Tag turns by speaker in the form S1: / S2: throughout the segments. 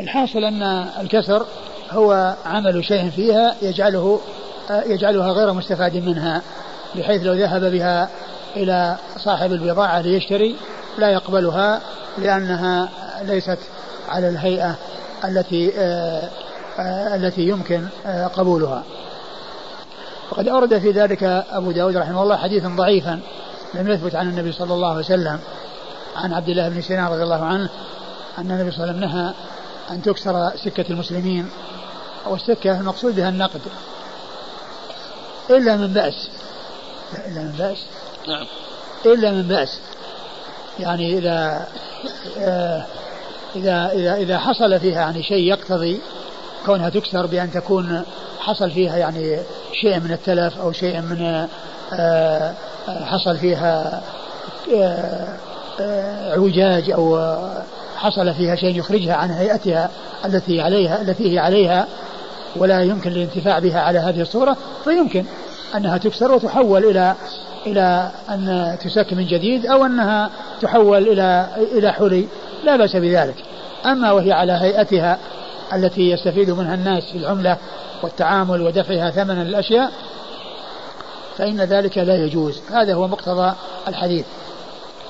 S1: الحاصل أن الكسر هو عمل شيء فيها يجعله يجعلها غير مستفاد منها بحيث لو ذهب بها إلى صاحب البضاعة ليشتري لا يقبلها لأنها ليست على الهيئة التي آه، التي يمكن آه، قبولها. وقد أورد في ذلك أبو داود رحمه الله حديثا ضعيفا لم يثبت عن النبي صلى الله عليه وسلم عن عبد الله بن سينان رضي الله عنه أن النبي صلى الله عليه وسلم نهى أن تكسر سكة المسلمين والسكة المقصود بها النقد. إلا من بأس. إلا من بأس.
S2: نعم.
S1: إلا من بأس. يعني إذا آه إذا إذا إذا حصل فيها يعني شيء يقتضي كونها تكسر بأن تكون حصل فيها يعني شيء من التلف أو شيء من آه حصل فيها آه اعوجاج أو حصل فيها شيء يخرجها عن هيئتها التي عليها التي هي عليها ولا يمكن الانتفاع بها على هذه الصورة فيمكن أنها تكسر وتحول إلى إلى أن تسك من جديد أو أنها تحول إلى إلى حلي. لا بأس بذلك. أما وهي على هيئتها التي يستفيد منها الناس في العملة والتعامل ودفعها ثمنا الأشياء فإن ذلك لا يجوز. هذا هو مقتضى الحديث.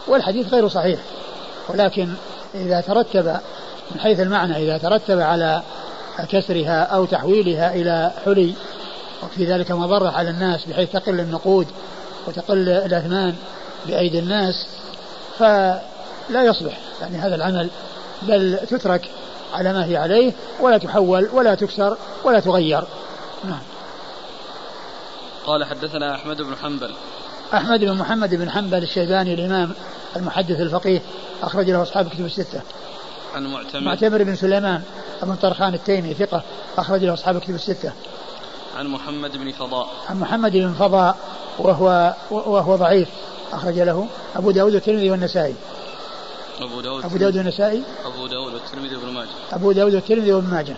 S1: والحديث غير صحيح. ولكن إذا ترتب من حيث المعنى إذا ترتب على كسرها أو تحويلها إلى حلي وفي ذلك مضرة على الناس بحيث تقل النقود وتقل الأثمان بأيدي الناس فلا يصلح. يعني هذا العمل بل تترك على ما هي عليه ولا تحول ولا تكسر ولا تغير. نعم.
S2: قال حدثنا أحمد بن حنبل.
S1: أحمد بن محمد بن حنبل الشيباني الإمام المحدث الفقيه أخرج له أصحاب كتب الستة.
S2: عن معتمر
S1: معتمر بن سليمان بن طرخان التيمي ثقة أخرج له أصحاب كتب الستة.
S2: عن محمد بن فضاء.
S1: عن محمد بن فضاء وهو وهو ضعيف أخرج له. أبو داود والترمذي والنسائي.
S2: أبو داود
S1: أبو داود والنسائي.
S2: أبو داود والترمذي وابن ماجه.
S1: أبو داود والترمذي وابن ماجه.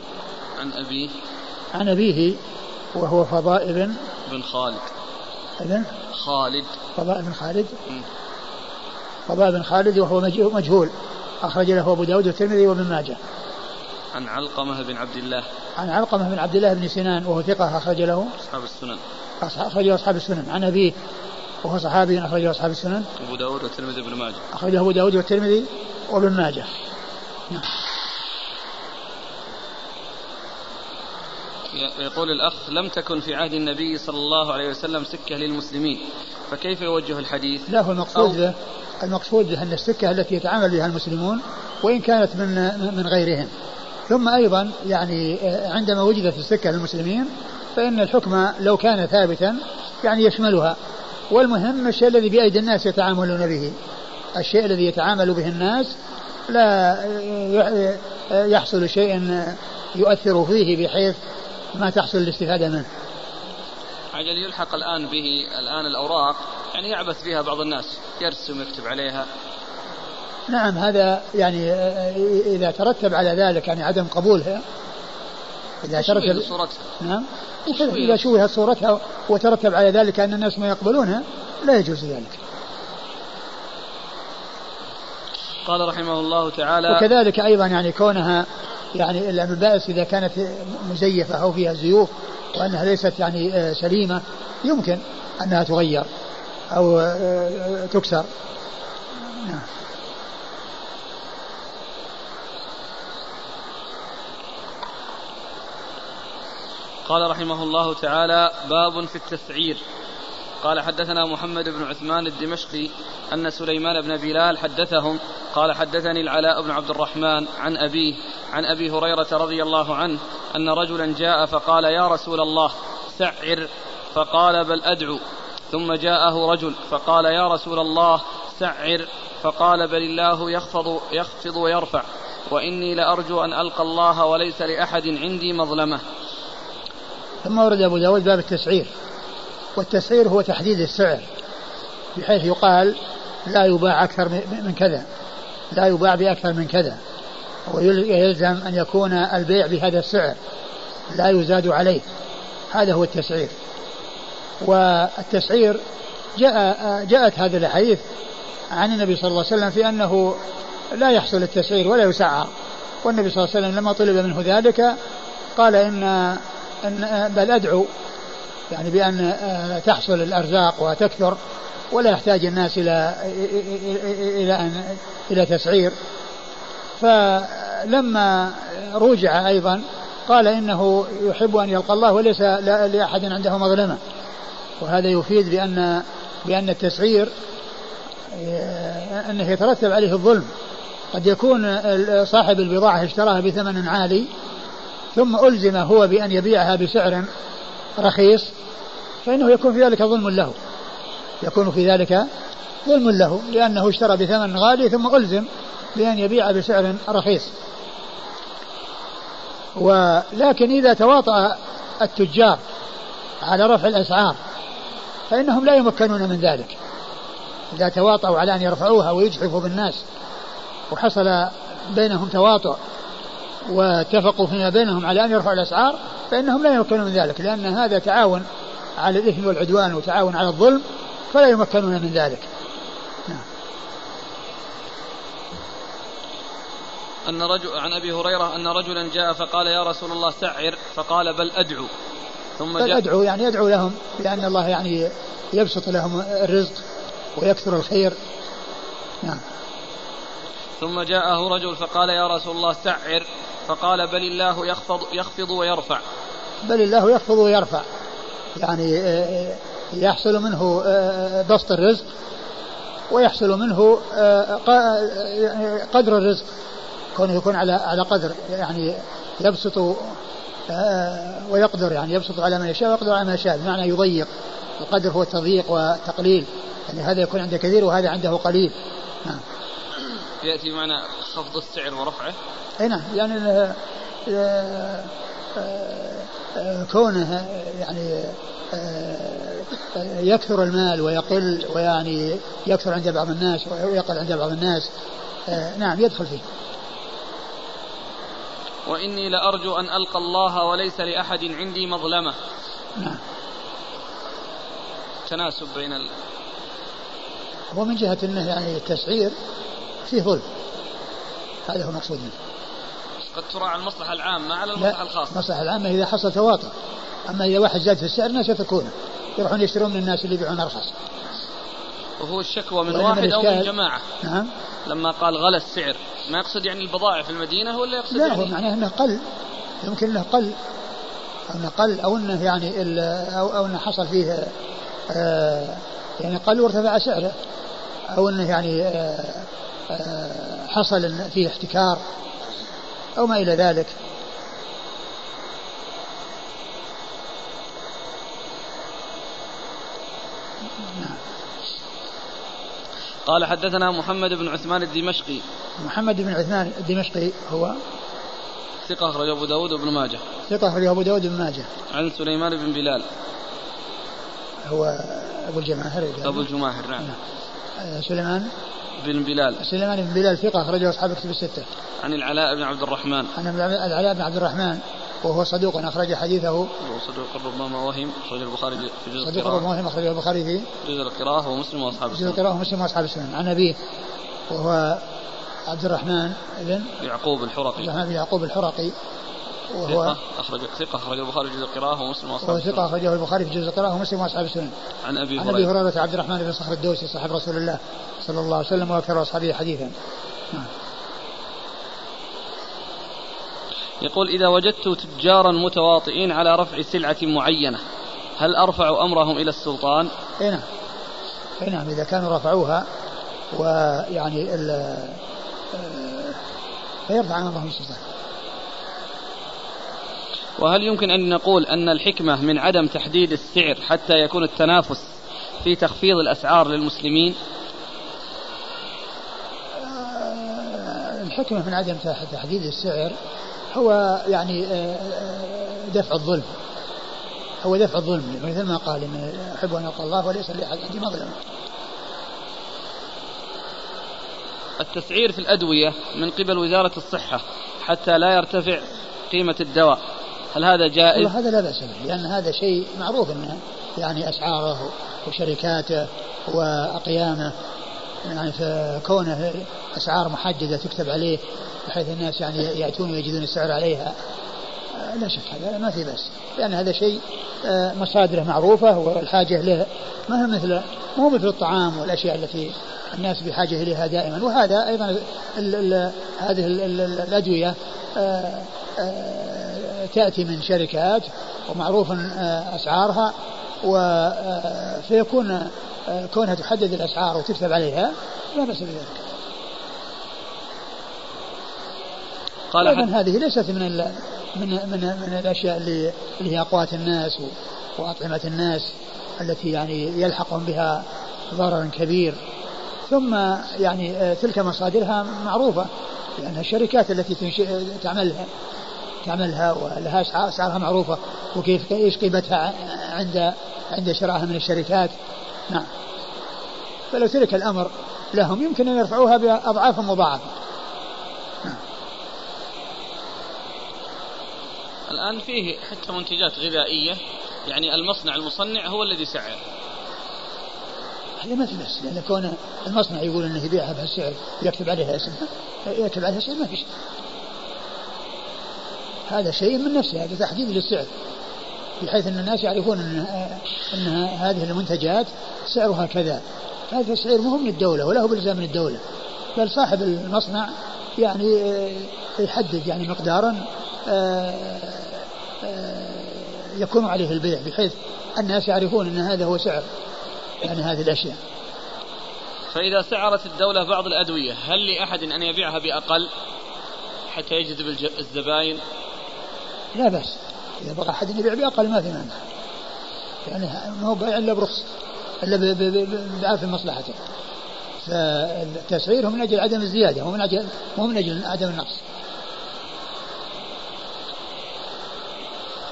S2: عن أبيه.
S1: عن أبيه وهو فضاء بن
S2: بن خالد.
S1: ابن
S2: خالد.
S1: فضاء بن خالد. فضاء بن خالد وهو مجهول أخرج له أبو داود والترمذي وابن ماجه.
S2: عن علقمة بن عبد الله.
S1: عن علقمة بن عبد الله بن سنان وهو ثقة أخرج له.
S2: أصحاب السنن.
S1: أخرج له أصحاب السنن. عن أبيه وهو صحابي أخرج له أصحاب السنن.
S2: أبو داود والترمذي وابن ماجه.
S1: أخرجه أبو داود والترمذي وابن ماجه. نعم.
S2: يقول الأخ لم تكن في عهد النبي صلى الله عليه وسلم سكة للمسلمين. فكيف يوجه الحديث؟
S1: لا هو المقصود المقصود أن السكة التي يتعامل بها المسلمون وإن كانت من من غيرهم. ثم أيضا يعني عندما وجدت السكة للمسلمين فإن الحكم لو كان ثابتا يعني يشملها. والمهم الشيء الذي بأيدي الناس يتعاملون به. الشيء الذي يتعامل به الناس لا يحصل شيء يؤثر فيه بحيث ما تحصل الاستفادة منه.
S2: عجل يلحق الآن به الآن الأوراق يعني يعبث بها بعض الناس يرسم يكتب عليها.
S1: نعم هذا يعني إذا ترتب على ذلك يعني عدم قبولها
S2: إذا ترتب صورتها
S1: نعم. إذا شوهت صورتها وترتب على ذلك أن الناس ما يقبلونها لا يجوز ذلك.
S2: قال رحمه الله تعالى
S1: وكذلك أيضا يعني كونها يعني إلا من إذا كانت مزيفة أو فيها زيوف وأنها ليست يعني آه، سليمة يمكن أنها تغير أو آه، آه، تكسر.
S2: قال رحمه الله تعالى باب في التسعير. قال حدثنا محمد بن عثمان الدمشقي أن سليمان بن بلال حدثهم قال حدثني العلاء بن عبد الرحمن عن أبيه عن أبي هريرة رضي الله عنه أن رجلا جاء فقال يا رسول الله سعر فقال بل أدعو ثم جاءه رجل فقال يا رسول الله سعر فقال بل الله يخفض يخفض ويرفع وإني لأرجو أن ألقى الله وليس لأحد عندي مظلمة
S1: ثم ورد أبو داود باب التسعير. والتسعير هو تحديد السعر بحيث يقال لا يباع أكثر من كذا لا يباع بأكثر من كذا. ويلزم أن يكون البيع بهذا السعر لا يزاد عليه. هذا هو التسعير. والتسعير جاء جاءت هذه الأحاديث عن النبي صلى الله عليه وسلم في أنه لا يحصل التسعير ولا يسعر والنبي صلى الله عليه وسلم لما طلب منه ذلك قال إن, إن بل أدعو يعني بأن تحصل الأرزاق وتكثر ولا يحتاج الناس إلى إلى أن إلى تسعير. فلما رجع أيضا قال إنه يحب أن يلقى الله وليس لأحد عنده مظلمة. وهذا يفيد بأن بأن التسعير أنه يترتب عليه الظلم. قد يكون صاحب البضاعة اشتراها بثمن عالي ثم ألزم هو بأن يبيعها بسعر رخيص فإنه يكون في ذلك ظلم له. يكون في ذلك ظلم له لأنه اشترى بثمن غالي ثم ألزم بأن يبيع بسعر رخيص. ولكن إذا تواطأ التجار على رفع الأسعار فإنهم لا يمكنون من ذلك. إذا تواطؤوا على أن يرفعوها ويجحفوا بالناس وحصل بينهم تواطؤ واتفقوا فيما بينهم على أن يرفعوا الأسعار فإنهم لا يمكنون من ذلك لأن هذا تعاون على الإثم والعدوان وتعاون على الظلم فلا يمكنون من ذلك. نعم.
S2: أن رجل عن أبي هريرة أن رجلا جاء فقال يا رسول الله سعر فقال بل أدعو.
S1: ثم بل جاء أدعو يعني يدعو لهم لأن الله يعني يبسط لهم الرزق ويكثر الخير. نعم.
S2: ثم جاءه رجل فقال يا رسول الله سعر فقال بل الله يخفض يخفض ويرفع.
S1: بل الله يخفض ويرفع. يعني آه، آه، يحصل منه آه، بسط الرزق ويحصل منه قدر الرزق. كونه يكون على على قدر يعني يبسط ويقدر يعني يبسط على من يشاء ويقدر على ما يشاء بمعنى يضيق. القدر هو التضييق والتقليل. يعني هذا يكون عنده كثير وهذا عنده قليل. نعم.
S2: يأتي معنى خفض السعر ورفعه.
S1: أي نعم يعني كونه يعني يكثر المال ويقل ويعني يكثر عند بعض الناس ويقل عند بعض الناس نعم يدخل فيه.
S2: وإني لأرجو أن ألقى الله وليس لأحد عندي مظلمة.
S1: نعم.
S2: تناسب بين ال...
S1: هو من جهة أنه يعني التسعير فيه ظلم. هذا هو المقصود منه.
S2: قد تراعى المصلحة العامة على المصلحة الخاصة.
S1: المصلحة العامة إذا حصل تواطؤ أما إذا واحد زاد في السعر الناس يتركونه. يروحون يشترون من الناس اللي يبيعون أرخص.
S2: وهو الشكوى من واحد أو من جماعة.
S1: نعم.
S2: لما قال غلى السعر ما يقصد يعني البضائع في المدينة ولا يقصد
S1: لا
S2: يعني؟
S1: هو معناه أنه قل. يمكن أنه قل. أو أنه قل أو أنه يعني أو, أو أنه حصل فيه آه يعني قل وارتفع سعره. أو أنه يعني آه حصل فيه احتكار أو ما إلى ذلك.
S2: قال حدثنا محمد بن عثمان الدمشقي.
S1: محمد بن عثمان الدمشقي هو
S2: ثقة أخرج أبو داود وابن ماجه.
S1: ثقة أخرج أبو داود وابن ماجه.
S2: عن سليمان بن بلال.
S1: هو أبو الجماهر
S2: أبو الجماهر نعم, نعم.
S1: آه، سليمان.
S2: بن بلال.
S1: سليمان بن بلال ثقة أخرجه أصحاب كتب الستة.
S2: عن العلاء بن عبد الرحمن.
S1: عن العلاء بن عبد الرحمن وهو صدوق أخرج حديثه. وهو
S2: صدوق ربما وهم أخرج البخاري في جزء
S1: صدوق ربما وهم أخرج البخاري في
S2: جزء القراءة ومسلم وأصحاب
S1: السنن جزء القراءة ومسلم وأصحاب السنن عن أبيه وهو عبد الرحمن بن
S2: يعقوب الحرقي. عبد
S1: الرحمن بن يعقوب الحرقي.
S2: وهو أخرج ثقة أخرج البخاري في جزء القراءة ومسلم وأصحاب
S1: السنن ثقة أخرجه البخاري في جزء القراءة ومسلم وأصحاب السنن.
S2: عن أبي هريرة
S1: عن أبي هريرة. عبد الرحمن بن صخر الدوسي صاحب رسول الله صلى الله عليه وسلم وأكثر أصحابه حديثا. نعم.
S2: يقول إذا وجدت تجارا متواطئين على رفع سلعة معينة هل أرفع أمرهم إلى السلطان؟
S1: أي نعم. أي نعم إذا كانوا رفعوها ويعني ال فيرفع أمرهم السلطان.
S2: وهل يمكن أن نقول أن الحكمة من عدم تحديد السعر حتى يكون التنافس في تخفيض الأسعار للمسلمين؟
S1: آه، الحكمة من عدم تحديد السعر هو يعني آه، آه، دفع الظلم. هو دفع الظلم مثل ما قال إن أحب أن ألقى الله وليس لأحد عندي مظلمة
S2: التسعير في الأدوية من قبل وزارة الصحة حتى لا يرتفع قيمة الدواء. هل هذا جائز؟
S1: هذا لا بأس به لأن هذا شيء معروف أنه يعني أسعاره وشركاته وأقيامه يعني في كونه أسعار محددة تكتب عليه بحيث الناس يعني يأتون ويجدون السعر عليها آه، لا شك هذا ما في بس لأن هذا شيء آه، مصادره معروفة والحاجة له ما هو مثل مو مثل الطعام والأشياء التي الناس بحاجة إليها دائما وهذا أيضا ال ال هذه ال الأدوية آه، تأتي من شركات ومعروف أسعارها فيكون كونها تحدد الأسعار وتكتب عليها لا بأس بذلك. قال أيضا هذه ليست من ال من من من الأشياء اللي اللي هي أقوات الناس وأطعمة الناس التي يعني يلحقهم بها ضرر كبير. ثم يعني تلك مصادرها معروفة لانها الشركات التي تنشئ تعملها تعملها ولها أسعارها معروفة وكيف إيش قيمتها عند عند شرائها من الشركات. نعم. فلو ترك الأمر لهم يمكن أن يرفعوها باضعاف مضاعفة.
S2: الآن فيه حتى منتجات غذائية يعني المصنع المصنع هو الذي سعر.
S1: هذا ما في بس لأن كون المصنع يقول أنه يبيعها بهالسعر يكتب عليها اسمها يكتب عليها سعر ما في شيء. هذا شيء من نفسه هذا تحديد للسعر بحيث أن الناس يعرفون أن أن هذه المنتجات سعرها كذا. هذا السعر مو من الدولة ولا هو من الدولة بل صاحب المصنع يعني آه، يحدد يعني مقدارا آه، يكون عليه البيع بحيث الناس يعرفون أن هذا هو سعر يعني هذه الأشياء.
S2: فإذا سعرت الدولة بعض الأدوية هل لأحد أن يبيعها بأقل حتى يجذب الزباين؟
S1: لا بأس. إذا بقى أحد يبيع بأقل ما في مانع. يعني ما هو بيع إلا برخص إلا بعرف مصلحته. فالتسعير هو من أجل عدم الزيادة ومن أجل مو من أجل عدم النقص.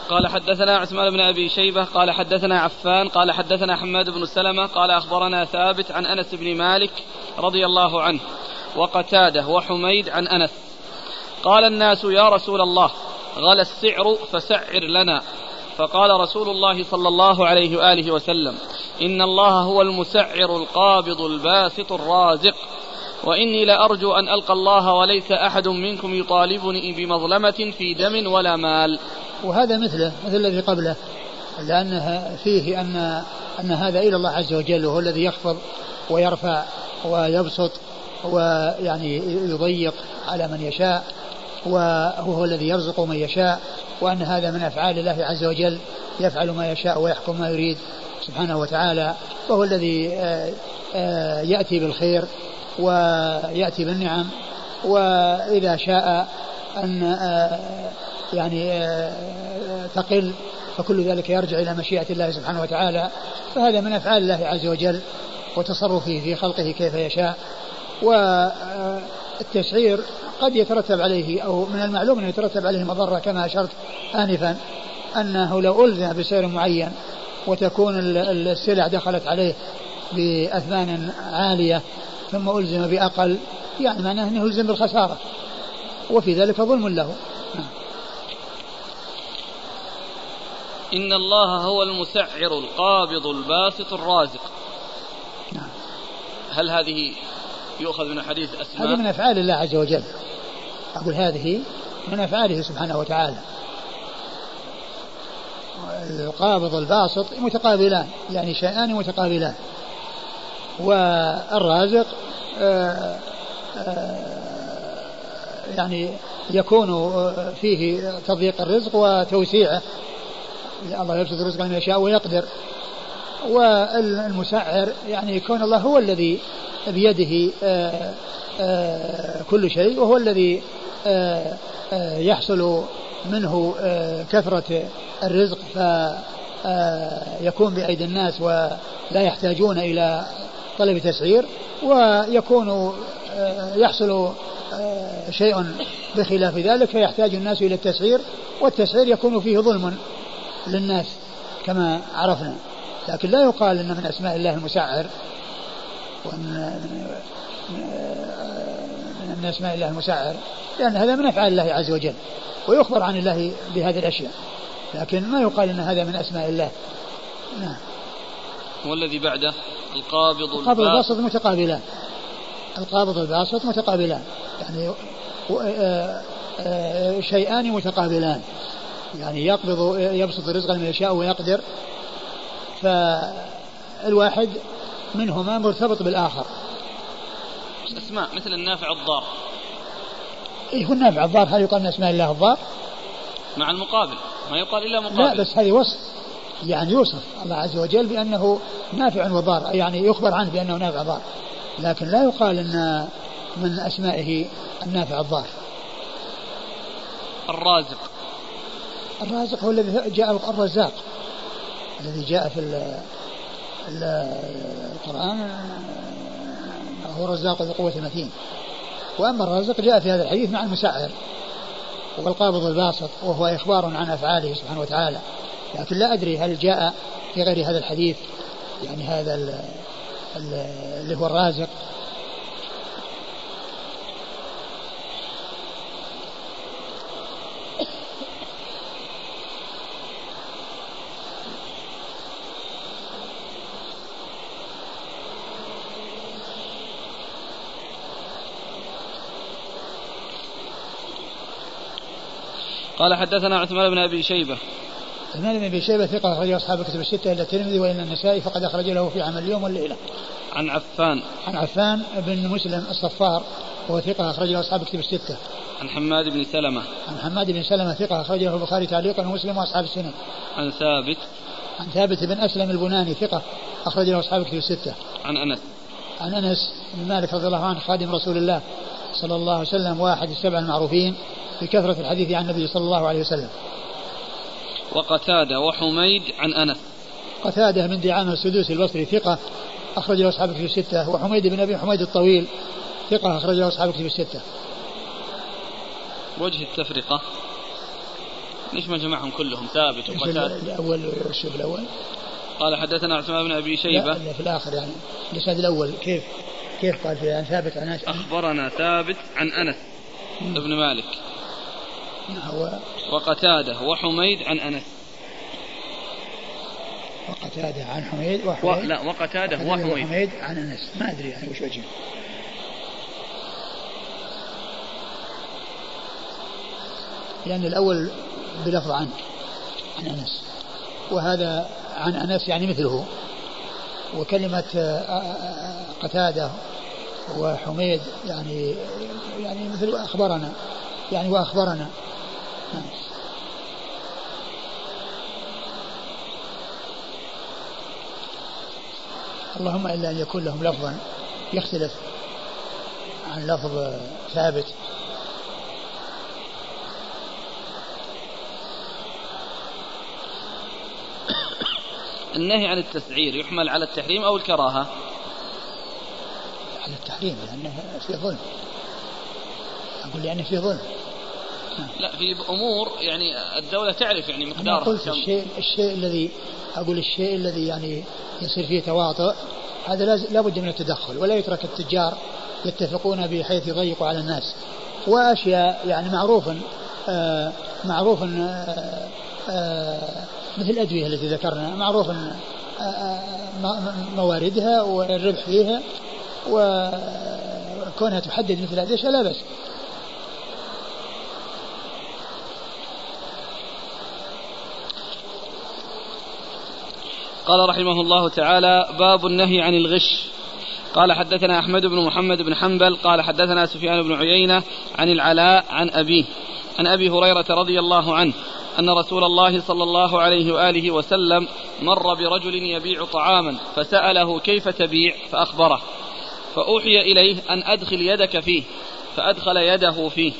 S2: قال حدثنا عثمان بن أبي شيبة قال حدثنا عفان قال حدثنا حماد بن سلمة قال أخبرنا ثابت عن أنس بن مالك رضي الله عنه وقتاده وحميد عن أنس. قال الناس يا رسول الله غلى السعر فسعر لنا. فقال رسول الله صلى الله عليه وآله وسلم إن الله هو المسعر القابض الباسط الرازق. وإني لأرجو أن ألقى الله وليس أحد منكم يطالبني بمظلمة في دم ولا مال.
S1: وهذا مثله مثل الذي قبله لأنها فيه أن أن هذا إلى الله عز وجل وهو الذي يخفض ويرفع ويبسط ويعني يضيق على من يشاء. وهو الذي يرزق من يشاء وأن هذا من أفعال الله عز وجل يفعل ما يشاء ويحكم ما يريد سبحانه وتعالى وهو الذي آه، آه، يأتي بالخير ويأتي بالنعم وإذا شاء أن آه، يعني تقل فكل ذلك يرجع إلى مشيئة الله سبحانه وتعالى. فهذا من أفعال الله عز وجل وتصرفه في خلقه كيف يشاء. والتسعير قد يترتب عليه أو من المعلوم أنه يترتب عليه مضرة كما أشرت آنفا أنه لو ألزم بسعر معين وتكون السلع دخلت عليه بأثمان عالية ثم ألزم بأقل يعني معناه أنه يلزم بالخسارة وفي ذلك ظلم له.
S2: إن الله هو المسعر القابض الباسط الرازق نعم هل هذه يؤخذ من حديث أسماء.
S1: هذه من أفعال الله عز وجل. أقول هذه من أفعاله سبحانه وتعالى. القابض الباسط متقابلان يعني شيئان متقابلان. والرازق آه، آه، يعني يكون فيه تضييق الرزق وتوسيعه. الله يبسط الرزق لمن يشاء ويقدر. والمسعر يعني يكون الله هو الذي بيده آه، آه، كل شيء وهو الذي آه، يحصل منه كثرة الرزق فيكون بأيدي الناس ولا يحتاجون إلى طلب تسعير ويكون يحصل شيء بخلاف ذلك فيحتاج الناس إلى التسعير والتسعير يكون فيه ظلم للناس كما عرفنا. لكن لا يقال ان من أسماء الله المسعر وان من أسماء الله المسعر لأن هذا من أفعال الله عز وجل ويخبر عن الله بهذه الأشياء لكن ما يقال إن هذا من أسماء الله.
S2: نعم. والذي بعده؟ القابض
S1: القابض الباسط متقابلان. القابض والباسط متقابلان. يعني آه، آه، شيئان متقابلان. يعني يقبض يبسط الرزق لمن يشاء ويقدر فالواحد منهما مرتبط بالآخر.
S2: اسماء مثل النافع الضار.
S1: إيه هو النافع الضار هل يقال من أسماء الله الضار؟
S2: مع المقابل. ما يقال إلا مقابل.
S1: لا بس هذه وصف. يعني يوصف الله عز وجل بأنه نافع وضار يعني يخبر عنه بأنه نافع ضار. لكن لا يقال أن من أسمائه النافع الضار.
S2: الرازق.
S1: الرازق هو الذي جاء الرزاق. الذي جاء في القرآن هو رزاق ذو قوة متين وأما الرازق جاء في هذا الحديث مع المسعر والقابض الباسط وهو إخبار عن أفعاله سبحانه وتعالى. لكن لا أدري هل جاء في غير هذا الحديث يعني هذا اللي هو الرازق.
S2: قال حدثنا عثمان بن أبي شيبة
S1: عثمان بن أبي شيبة ثقة أخرجه أصحاب الكتب الستة إلا الترمذي وان النسائي فقد أخرج له في عمل اليوم والليلة.
S2: عن عفان
S1: عن عفان بن مسلم الصفار وهو ثقة اخرج له أصحاب الكتب الستة.
S2: عن حماد بن سلمة
S1: عن حماد بن سلمة ثقة اخرج له البخاري تعليقا ومسلم وأصحاب السنن.
S2: عن ثابت
S1: عن ثابت بن أسلم البناني ثقة اخرج له أصحاب الكتب الستة.
S2: عن أنس
S1: عن أنس بن مالك رضي الله عنه خادم رسول الله صلى الله عليه وسلم واحد السبع المعروفين بكثرة الحديث عن النبي صلى الله عليه وسلم.
S2: وقتادة وحميد عن أنس.
S1: قتادة من دعامة السدوسي البصري ثقة أخرج له أصحاب في الستة وحميد بن أبي حميد الطويل ثقة أخرج له أصحاب في الستة.
S2: وجه التفرقة. ليش ما جمعهم كلهم؟ ثابت وقتادة.
S1: الأول والشوف الأول.
S2: قال حدثنا عثمان بن أبي شيبة.
S1: لا في الآخر يعني. الإسناد الأول كيف كيف قال في عن ثابت عن أنس؟
S2: أخبرنا ثابت عن أنس ابن مالك. وقتادة وحميد عن أنس.
S1: وقتادة عن حميد وحميد
S2: و... لا وقتادة وحميد.
S1: وحميد عن أنس. ما أدري يعني وش وجهه. لأن الأول بلفظ عن عن أنس. وهذا عن أنس يعني مثله. وكلمة آه، آه، قتادة وحميد يعني يعني مثل أخبرنا يعني وأخبرنا. اللهم إلا أن يكون لهم لفظا يختلف عن لفظ ثابت.
S2: النهي عن التسعير يحمل على التحريم أو الكراهة؟
S1: على التحريم لأنه في ظلم. أقول لأنه في ظلم.
S2: لا في أمور يعني الدولة تعرف يعني مقدار
S1: قلت الشيء الشيء الذي أقول الشيء الذي يعني يصير فيه تواطؤ هذا لابد من التدخل ولا يترك التجار يتفقون بحيث يضيقوا على الناس. وأشياء يعني معروف آه معروف آه آه مثل الأدوية التي ذكرنا معروف آه، آه، مواردها والربح فيها وكونها تحدد مثل هذه الأشياء لا بأس.
S2: قال رحمه الله تعالى باب النهي عن الغش. قال حدثنا أحمد بن محمد بن حنبل قال حدثنا سفيان بن عيينة عن العلاء عن أبيه عن أبي هريرة رضي الله عنه أن رسول الله صلى الله عليه وآله وسلم مر برجل يبيع طعاما فسأله كيف تبيع؟ فأخبره. فأوحي إليه أن أدخل يدك فيه فأدخل يده فيه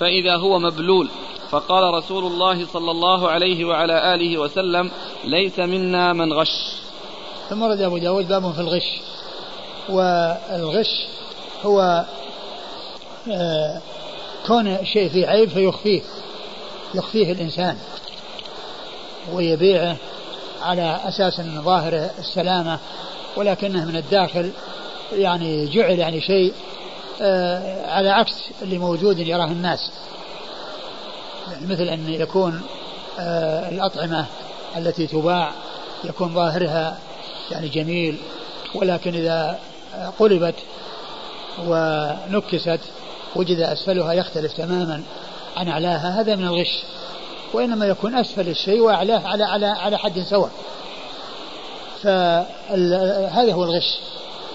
S2: فإذا هو مبلول فقال رسول الله صلى الله عليه وعلى آله وسلم ليس منا من غش.
S1: ثم رد أبو داود باب في الغش. والغش هو آه كون شيء فيه عيب فيخفيه يخفيه الإنسان ويبيعه على أساس أن ظاهره السلامة ولكنه من الداخل يعني جعل يعني شيء آه على عكس اللي موجود يراه الناس. مثل أن يكون آه، الأطعمة التي تباع يكون ظاهرها يعني جميل ولكن إذا قلبت ونكست وجد أسفلها يختلف تماما عن أعلاها هذا من الغش. وإنما يكون أسفل الشيء وأعلاه على على على حد سواء. فهذا هو الغش.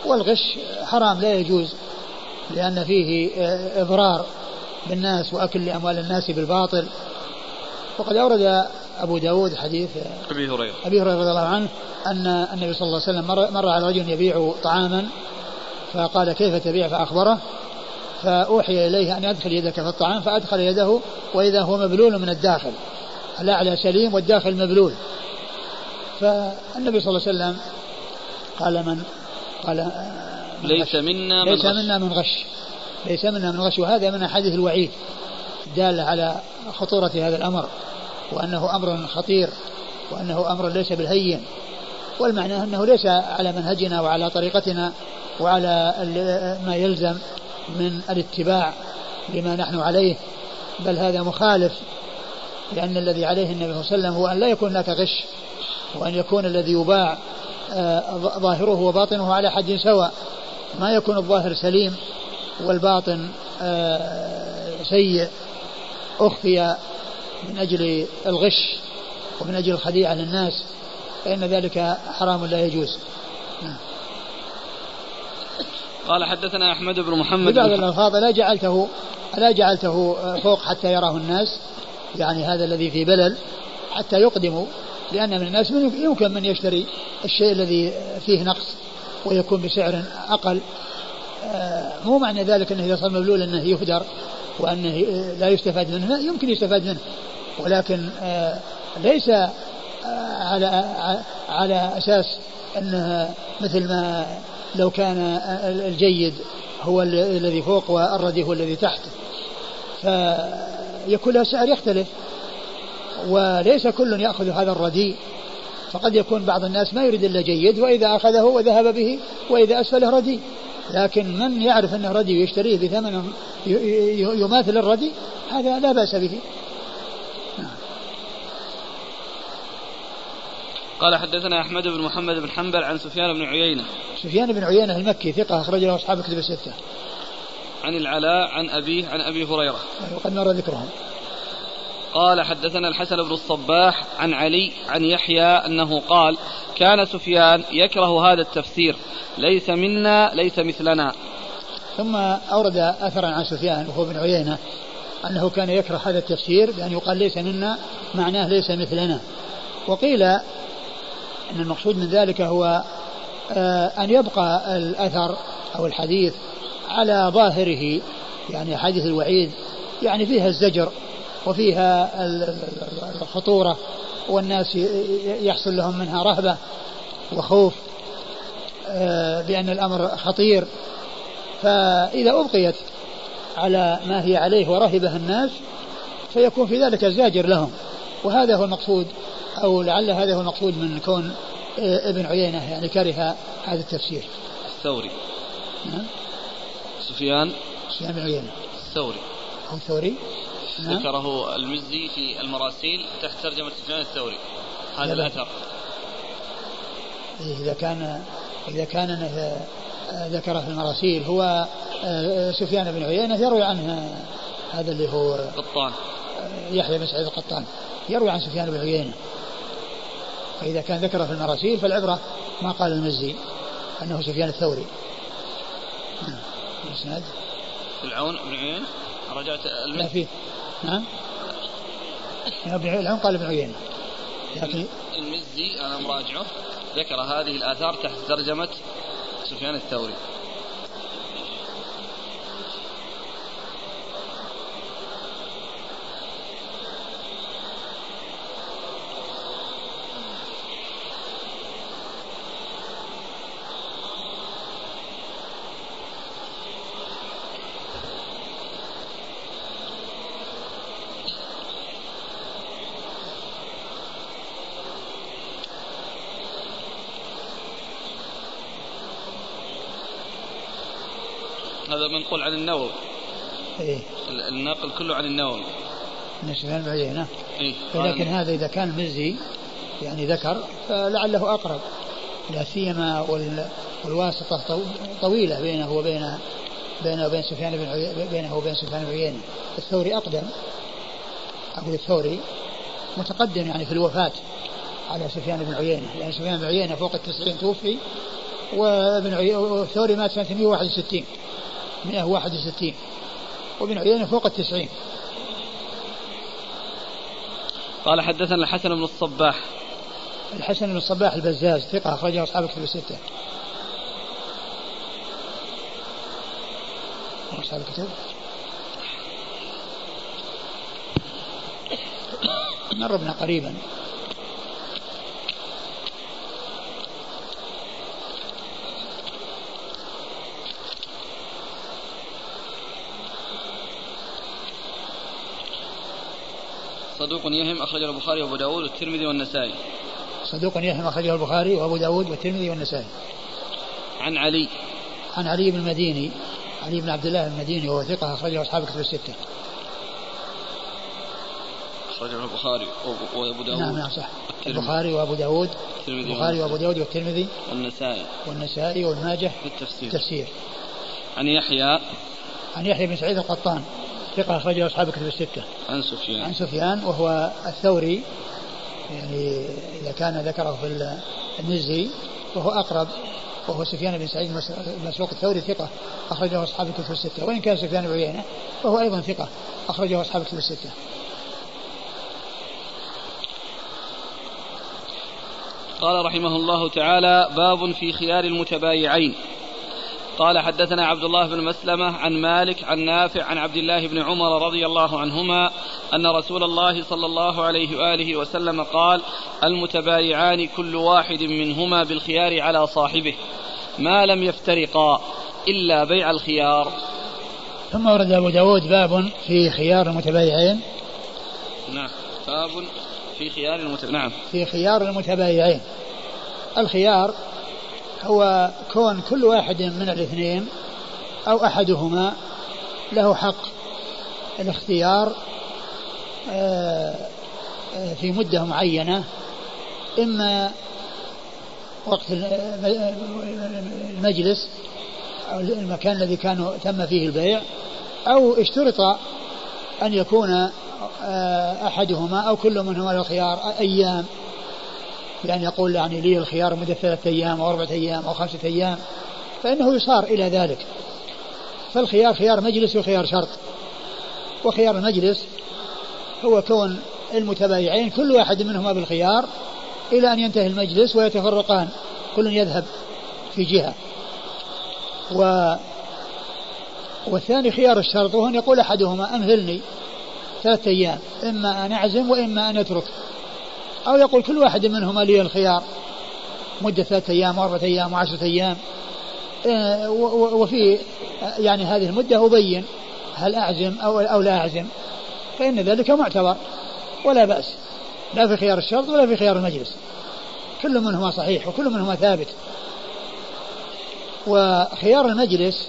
S1: والغش حرام لا يجوز لأن فيه إضرار. بالناس وأكل لأموال الناس بالباطل. وقد أورد أبو داود حديث
S2: أبي هريرة.
S1: أبي هريرة رضي الله عنه أن النبي صلى الله عليه وسلم مر, مر على رجل يبيع طعاما فقال كيف تبيع؟ فأخبره. فأوحي إليه أن يدخل يدك في الطعام فأدخل يده وإذا هو مبلول من الداخل. الأعلى سليم والداخل مبلول. فالنبي صلى الله عليه وسلم قال من قال
S2: من ليس منا من
S1: ليس غش. منا من غش. ليس منا من غش وهذا من أحاديث الوعيد دالة على خطورة هذا الأمر وأنه أمر خطير وأنه أمر ليس بالهين والمعنى أنه ليس على منهجنا وعلى طريقتنا وعلى ما يلزم من الاتباع لما نحن عليه بل هذا مخالف لأن الذي عليه النبي صلى الله عليه وسلم هو أن لا يكون هناك غش وأن يكون الذي يباع آه، ظاهره وباطنه على حد سواء ما يكون الظاهر سليم. والباطن آه، سيء أخفي من أجل الغش ومن أجل الخديعة للناس فإن ذلك حرام لا يجوز نعم.
S2: قال حدثنا أحمد بن محمد
S1: بن الألفاظ لا جعلته لا جعلته فوق حتى يراه الناس يعني هذا الذي في بلل حتى يقدموا لأن من الناس يمكن من يشتري الشيء الذي فيه نقص ويكون بسعر أقل آه، مو معنى ذلك أنه إذا صار مبلول أنه يهدر وأنه لا يستفاد منه. يمكن يستفاد منه. ولكن آه، ليس آه، على على أساس أنه مثل ما لو كان الجيد هو الذي فوق والردي هو الذي تحت. فيكون له سعر يختلف. وليس كل يأخذ هذا الرديء فقد يكون بعض الناس ما يريد إلا جيد وإذا أخذه وذهب به وإذا أسفله رديء لكن من يعرف أنه رديء ويشتريه بثمن يماثل الرديء هذا لا بأس به.
S2: قال حدثنا أحمد بن محمد بن حنبل عن سفيان بن عيينة.
S1: سفيان بن عيينة المكي ثقة أخرج له أصحاب كتب الستة.
S2: عن العلاء عن أبيه عن أبي هريرة.
S1: وقد مر ذكرهم.
S2: قال حدثنا الحسن بن الصباح عن علي عن يحيى أنه قال كان سفيان يكره هذا التفسير ليس منا ليس مثلنا.
S1: ثم أورد أثرا عن سفيان وهو بن عيينة أنه كان يكره هذا التفسير بأن يقال ليس منا معناه ليس مثلنا. وقيل إن المقصود من ذلك هو آه، أن يبقى الأثر أو الحديث على ظاهره يعني حديث الوعيد يعني فيها الزجر. وفيها الخطورة والناس يحصل لهم منها رهبة وخوف آه، بأن الأمر خطير. فإذا أبقيت على ما هي عليه ورهبه الناس فيكون في ذلك الزاجر لهم. وهذا هو المقصود أو لعل هذا هو المقصود من كون آه، ابن عيينة يعني كره هذا التفسير.
S2: الثوري. نعم. سفيان.
S1: سفيان بن عيينة.
S2: الثوري.
S1: أو الثوري.
S2: ذكره المزي في المراسيل تحت ترجمة سفيان الثوري. هذا الأثر.
S1: إيه، إذا كان إذا كان ذكره في المراسيل هو آه، سفيان بن عيينة يروي عنه هذا اللي هو
S2: قطان.
S1: يحيى بن سعيد القطان. يروي عن سفيان بن عيينة. فإذا كان ذكره في المراسيل فالعبرة ما قال المزي أنه سفيان الثوري.
S2: نعم. الإسناد؟ العون بن عيينة. رجعت المزي.
S1: فيه. نعم ابن العون قال ابن عيينة
S2: لكن المزي أنا مراجعه. ذكر هذه الآثار تحت ترجمة سفيان الثوري. هذا منقول عن النووي.
S1: إيه؟
S2: الناقل كله عن النووي.
S1: من سفيان بن عيينة إيه؟ لكن هذا إذا كان مزي يعني ذكر فلعله أقرب. لا سيما والواسطة طويلة بينه وبين بينه وبين سفيان بن عيينة بينه وبين سفيان بن عيينة. الثوري أقدم. أقول الثوري متقدم يعني في الوفاة على سفيان بن عيينة. لأن يعني سفيان بن عيينة فوق التسعين توفي وابن الثوري مات سنة 161 161 وابن عيينة فوق التسعين.
S2: قال حدثنا الحسن بن الصباح.
S1: الحسن بن الصباح البزاز ثقة أخرجه أصحاب كتب الستة. أصحاب الكتب. مربنا قريبا.
S2: صدوق يهم أخرجه البخاري وأبو داود والترمذي والنسائي.
S1: صدوق يهم أخرجه البخاري وأبو داود والترمذي والنسائي.
S2: عن علي.
S1: عن علي بن المديني علي بن عبد الله المديني وهو ثقة أخرجه أصحاب كتب الستة.
S2: أخرجه البخاري وأبو داود
S1: نعم نعم صح. البخاري وأبو داود البخاري وأبو داود والترمذي.
S2: والنسائي.
S1: والنسائي والماجه
S2: في التفسير
S1: التفسير
S2: عن يحيى.
S1: عن يحيى بن سعيد القطان. ثقة أخرجه أصحاب كتب الستة.
S2: عن سفيان.
S1: عن سفيان وهو الثوري يعني إذا كان ذكره في المزي وهو أقرب وهو سفيان بن سعيد مسروق الثوري ثقة أخرجه أصحاب الكتب الستة وإن كان سفيان بن عيينة فهو أيضا ثقة أخرجه أصحاب الكتب الستة.
S2: قال رحمه الله تعالى باب في خيار المتبايعين قال حدثنا عبد الله بن مسلمة عن مالك عن نافع عن عبد الله بن عمر رضي الله عنهما أن رسول الله صلى الله عليه وآله وسلم قال المتبايعان كل واحد منهما بالخيار على صاحبه ما لم يفترقا إلا بيع الخيار.
S1: ثم ورد أبو داود باب في خيار المتبايعين.
S2: نعم باب في خيار المتبايعين نعم.
S1: في خيار المتبايعين. الخيار هو كون كل واحد من الاثنين أو أحدهما له حق الاختيار آه، في مدة معينة إما وقت المجلس أو المكان الذي كان تم فيه البيع أو اشترط أن يكون آه، أحدهما أو كل منهما له خيار أيام يعني يقول يعني لي الخيار مدة ثلاثة أيام أو أربعة أيام أو خمسة أيام فإنه يصار إلى ذلك. فالخيار خيار مجلس وخيار شرط. وخيار المجلس هو كون المتبايعين كل واحد منهما بالخيار إلى أن ينتهي المجلس ويتفرقان كل يذهب في جهة. و والثاني خيار الشرط وهو أن يقول أحدهما أمهلني ثلاثة أيام إما أن أعزم وإما أن أترك. أو يقول كل واحد منهما لي الخيار. مدة ثلاثة أيام وأربعة أيام وعشرة أيام. آه، وفي يعني هذه المدة أبين هل أعزم أو أو لا أعزم. فإن ذلك معتبر ولا بأس. لا في خيار الشرط ولا في خيار المجلس. كل منهما صحيح وكل منهما ثابت. وخيار المجلس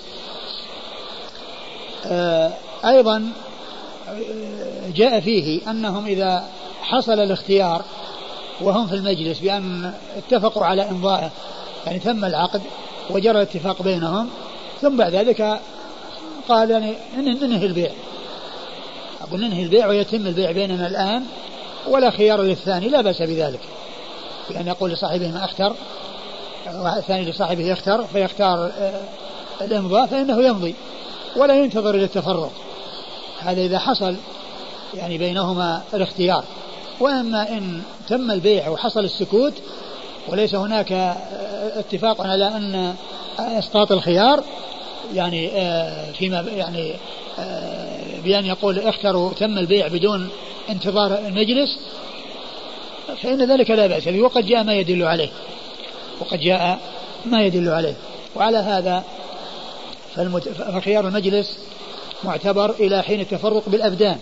S1: آه، أيضا آه، جاء فيه أنهم إذا حصل الاختيار وهم في المجلس بأن اتفقوا على إمضائه يعني تم العقد وجرى الاتفاق بينهم ثم بعد ذلك قال يعني ننهي البيع. أقول ننهي البيع ويتم البيع بيننا الآن ولا خيار للثاني لا بأس بذلك. بأن يقول لصاحبه ما أختر الثاني لصاحبه يختار فيختار آه، الإمضاء فإنه يمضي ولا ينتظر إلى التفرق هذا إذا حصل يعني بينهما الاختيار. وأما إن تم البيع وحصل السكوت وليس هناك اتفاق على أن إسقاط الخيار يعني آه، فيما يعني آه، بأن يقول اختروا تم البيع بدون انتظار المجلس فإن ذلك لا بأس به وقد جاء ما يدل عليه وقد جاء ما يدل عليه. وعلى هذا فخيار المجلس معتبر إلى حين التفرق بالأبدان.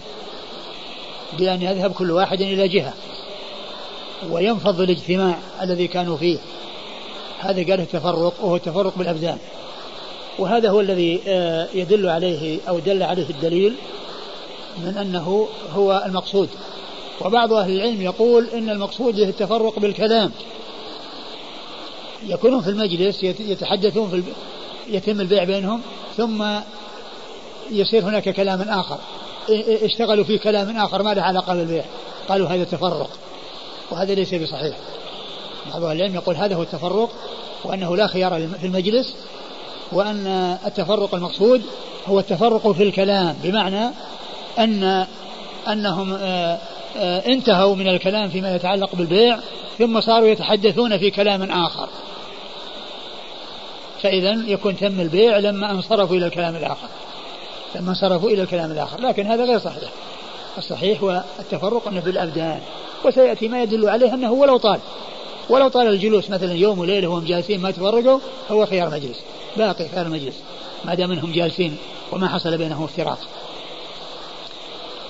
S1: بأن يذهب كل واحد إلى جهة وينفض الاجتماع الذي كانوا فيه. هذا قال التفرق وهو التفرق بالأبدان. وهذا هو الذي آه، يدل عليه أو دل عليه الدليل من أنه هو المقصود. وبعض أهل العلم يقول إن المقصود التفرق بالكلام. يكونون في المجلس يتحدثون في يتم البيع بينهم ثم يصير هناك كلام آخر. اشتغلوا في كلام آخر ما له علاقة بالبيع. قالوا هذا تفرق وهذا ليس بصحيح. بعض العلم يقول هذا هو التفرق وأنه لا خيار في المجلس وأن التفرق المقصود هو التفرق في الكلام بمعنى أن أنهم آه، آه، انتهوا من الكلام فيما يتعلق بالبيع ثم صاروا يتحدثون في كلام آخر. فإذا يكون تم البيع لما انصرفوا إلى الكلام الآخر. لما انصرفوا إلى الكلام الآخر. لكن هذا غير صحيح. الصحيح هو التفرق أنه بالأبدان وسيأتي ما يدل عليه أنه ولو طال. ولو طال الجلوس مثلا يوم وليلة وهم جالسين ما تفرقوا هو خيار مجلس. باقي خيار المجلس ما دام أنهم جالسين وما حصل بينهم افتراق.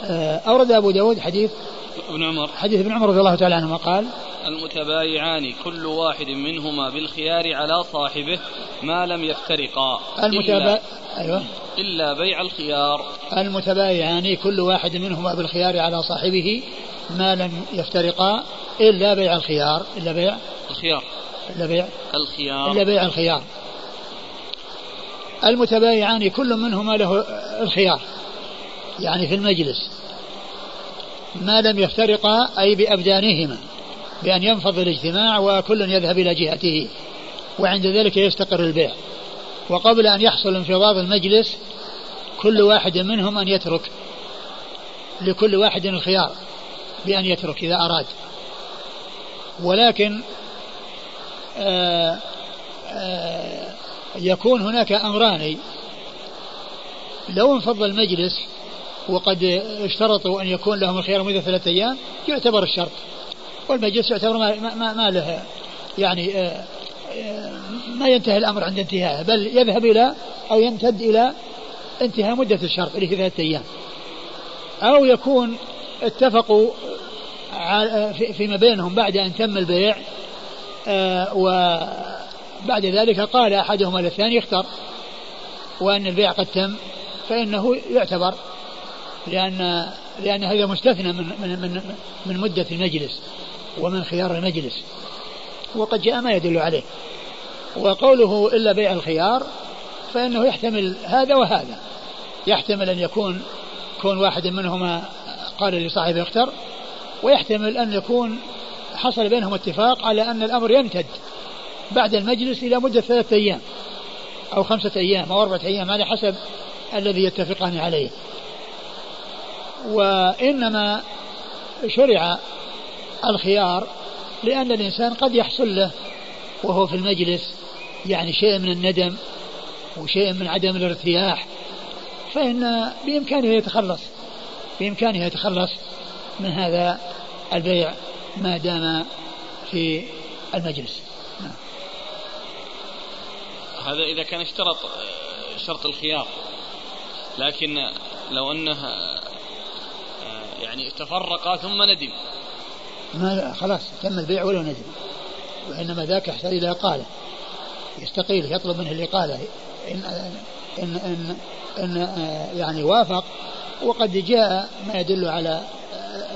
S1: آه، أورد أبو داود حديث
S2: ابن عمر.
S1: حديث ابن عمر رضي الله تعالى عنهما قال
S2: المتبايعان كل واحد منهما بالخيار على صاحبه ما لم يفترقا.
S1: المتبا... إلا... أيوة.
S2: إلا بيع الخيار.
S1: المتبايعان كل واحد منهما بالخيار على صاحبه ما لم يفترقا إلا بيع الخيار إلا بيع
S2: الخيار.
S1: إلا بيع
S2: الخيار.
S1: إلا بيع الخيار. المتبايعان كل منهما له الخيار. يعني في المجلس. ما لم يفترقا أي بأبدانهما بأن ينفض الاجتماع وكل يذهب إلى جهته وعند ذلك يستقر البيع. وقبل أن يحصل انفضاض المجلس كل واحد منهم أن يترك لكل واحد الخيار بأن يترك إذا أراد. ولكن آآ آآ يكون هناك أمران. لو انفض المجلس وقد اشترطوا أن يكون لهم الخيار مدة ثلاثة أيام يعتبر الشرط. والمجلس يعتبر ما, ما, ما له يعني آه، آه، ما ينتهي الأمر عند انتهائه بل يذهب إلى أو يمتد إلى انتهاء مدة الشرط اللي هي ثلاثة أيام. أو يكون اتفقوا فيما بينهم بعد أن تم البيع آه، وبعد ذلك قال أحدهما للثاني اختر وأن البيع قد تم فإنه يعتبر لأن لأن هذا مستثنى من من من, من مدة المجلس ومن خيار المجلس. وقد جاء ما يدل عليه. وقوله إلا بيع الخيار فإنه يحتمل هذا وهذا. يحتمل أن يكون كون واحد منهما قال لصاحبه اختر ويحتمل أن يكون حصل بينهم اتفاق على أن الأمر يمتد بعد المجلس إلى مدة ثلاثة أيام أو خمسة أيام أو أربعة أيام على حسب الذي يتفقان عليه. وإنما شرع الخيار لأن الإنسان قد يحصل له وهو في المجلس يعني شيء من الندم وشيء من عدم الارتياح فإن بإمكانه يتخلص بإمكانه يتخلص من هذا البيع ما دام في المجلس نعم.
S2: هذا إذا كان اشترط شرط الخيار لكن لو أنه يعني تفرقا ثم ندم.
S1: ما خلاص تم البيع ولو ندم؟ وإنما ذاك يحتاج إلى إقالة. يستقيل يطلب منه الإقالة. إن إن إن, إن يعني وافق وقد جاء ما يدل على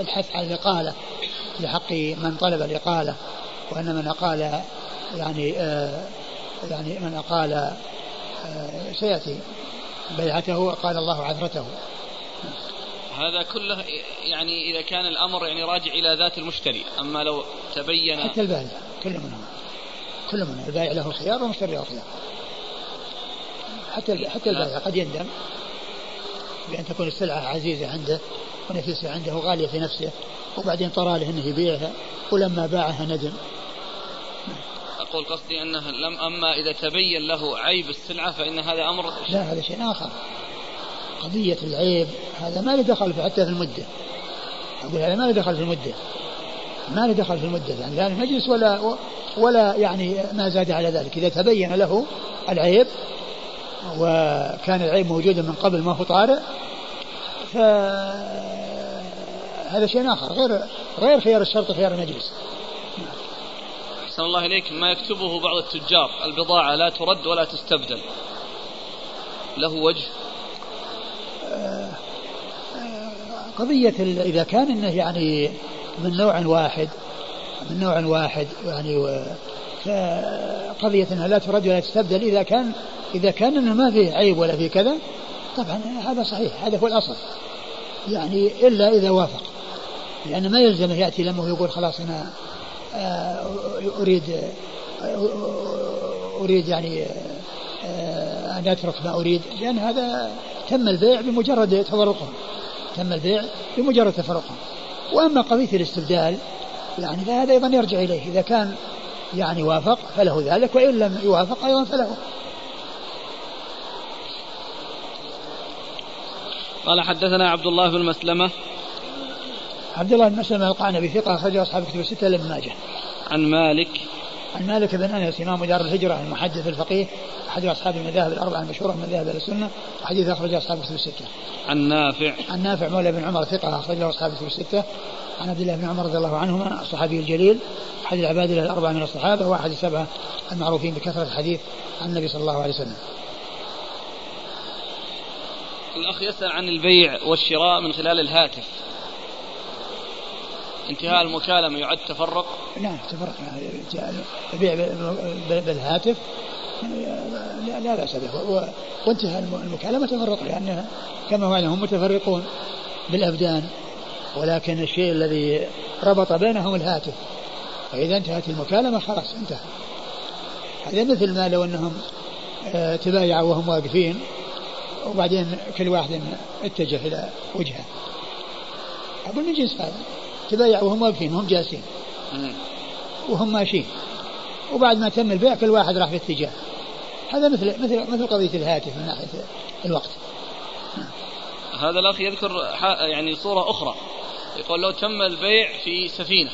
S1: الحث على الإقالة. لحق من طلب الإقالة. وأن من أقال يعني آه يعني من أقال آه سيأتي بيعته قال الله عثرته.
S2: هذا كله يعني إذا كان الأمر يعني راجع إلى ذات المشتري. أما لو تبين
S1: حتى البائع كل منهم. كل منهم. البائع له خيار والمشتري له خيار حتى حتى البائع قد يندم بأن تكون السلعة عزيزة عنده ونفيسة عنده وغالية في نفسه وبعدين طرى له أنه يبيعها ولما باعها ندم.
S2: أقول قصدي أنه لم أما إذا تبين له عيب السلعة فإن هذا أمر
S1: لا هذا شيء آخر. قضية العيب هذا ما له دخل حتى في المدة. أقول هذا ما له دخل في المدة. ما له دخل في المدة يعني لا المجلس ولا ولا يعني ما زاد على ذلك. إذا تبين له العيب وكان العيب موجودا من قبل ما هو طارئ فهذا شيء آخر غير غير خيار الشرط خيار المجلس.
S2: أحسن الله إليك. ما يكتبه بعض التجار البضاعة لا ترد ولا تستبدل. له وجه.
S1: قضية إذا كان إنه يعني من نوع واحد من نوع واحد يعني قضية أنها لا ترد ولا تستبدل. إذا كان إذا كان إنه ما فيه عيب ولا فيه كذا طبعا هذا صحيح هذا هو الأصل. يعني إلا إذا وافق. لأن ما يلزمه يأتي لما ويقول خلاص أنا آه، أريد آه، أريد يعني آه، أن أترك ما أريد. لأن هذا تم البيع بمجرد تفرقهم. تم البيع بمجرد تفرقهم. وأما قضية الاستبدال يعني فهذا أيضا يرجع إليه. إذا كان يعني وافق فله ذلك وإن لم يوافق أيضا فله.
S2: قال حدثنا عبد الله بن مسلمة.
S1: عبد الله بن مسلمة القعنبي ثقة أخرجه أصحاب كتب الستة لما ماجه
S2: عن مالك.
S1: عن مالك بن أنس إمام دار الهجرة المحدث الفقيه أحد أصحاب المذاهب الأربعة المشهورة من مذاهب أهل السنة وحديث أخرجه أصحاب كتب الستة.
S2: عن نافع
S1: عن نافع مولى بن عمر ثقة أخرجه أصحاب كتب الستة. عن عبد الله بن عمر رضي الله عنهما الصحابي الجليل أحد العباد الأربعة من الصحابة واحد السبعة المعروفين بكثرة الحديث عن النبي صلى الله عليه وسلم.
S2: الأخ يسأل عن البيع والشراء من خلال الهاتف انتهاء المكالمة يعد تفرق؟
S1: نعم تفرق. البيع بالهاتف. لا, لا بأس به وانتهى المكالمة تفرق لأنها كما هو هم متفرقون بالأبدان. ولكن الشيء الذي ربط بينهم الهاتف. فإذا انتهت المكالمة خلاص انتهى. هذا مثل ما لو أنهم آه، تبايعوا وهم واقفين وبعدين كل واحد اتجه إلى وجهه. أقول من جنس هذا؟ تبايعوا وهم واقفين وهم جالسين. وهم ماشيين. وبعد ما تم البيع كل واحد راح في اتجاه. هذا مثل مثل مثل قضية الهاتف من ناحية الوقت.
S2: هذا الأخ يذكر يعني صورة أخرى. يقول لو تم البيع في سفينة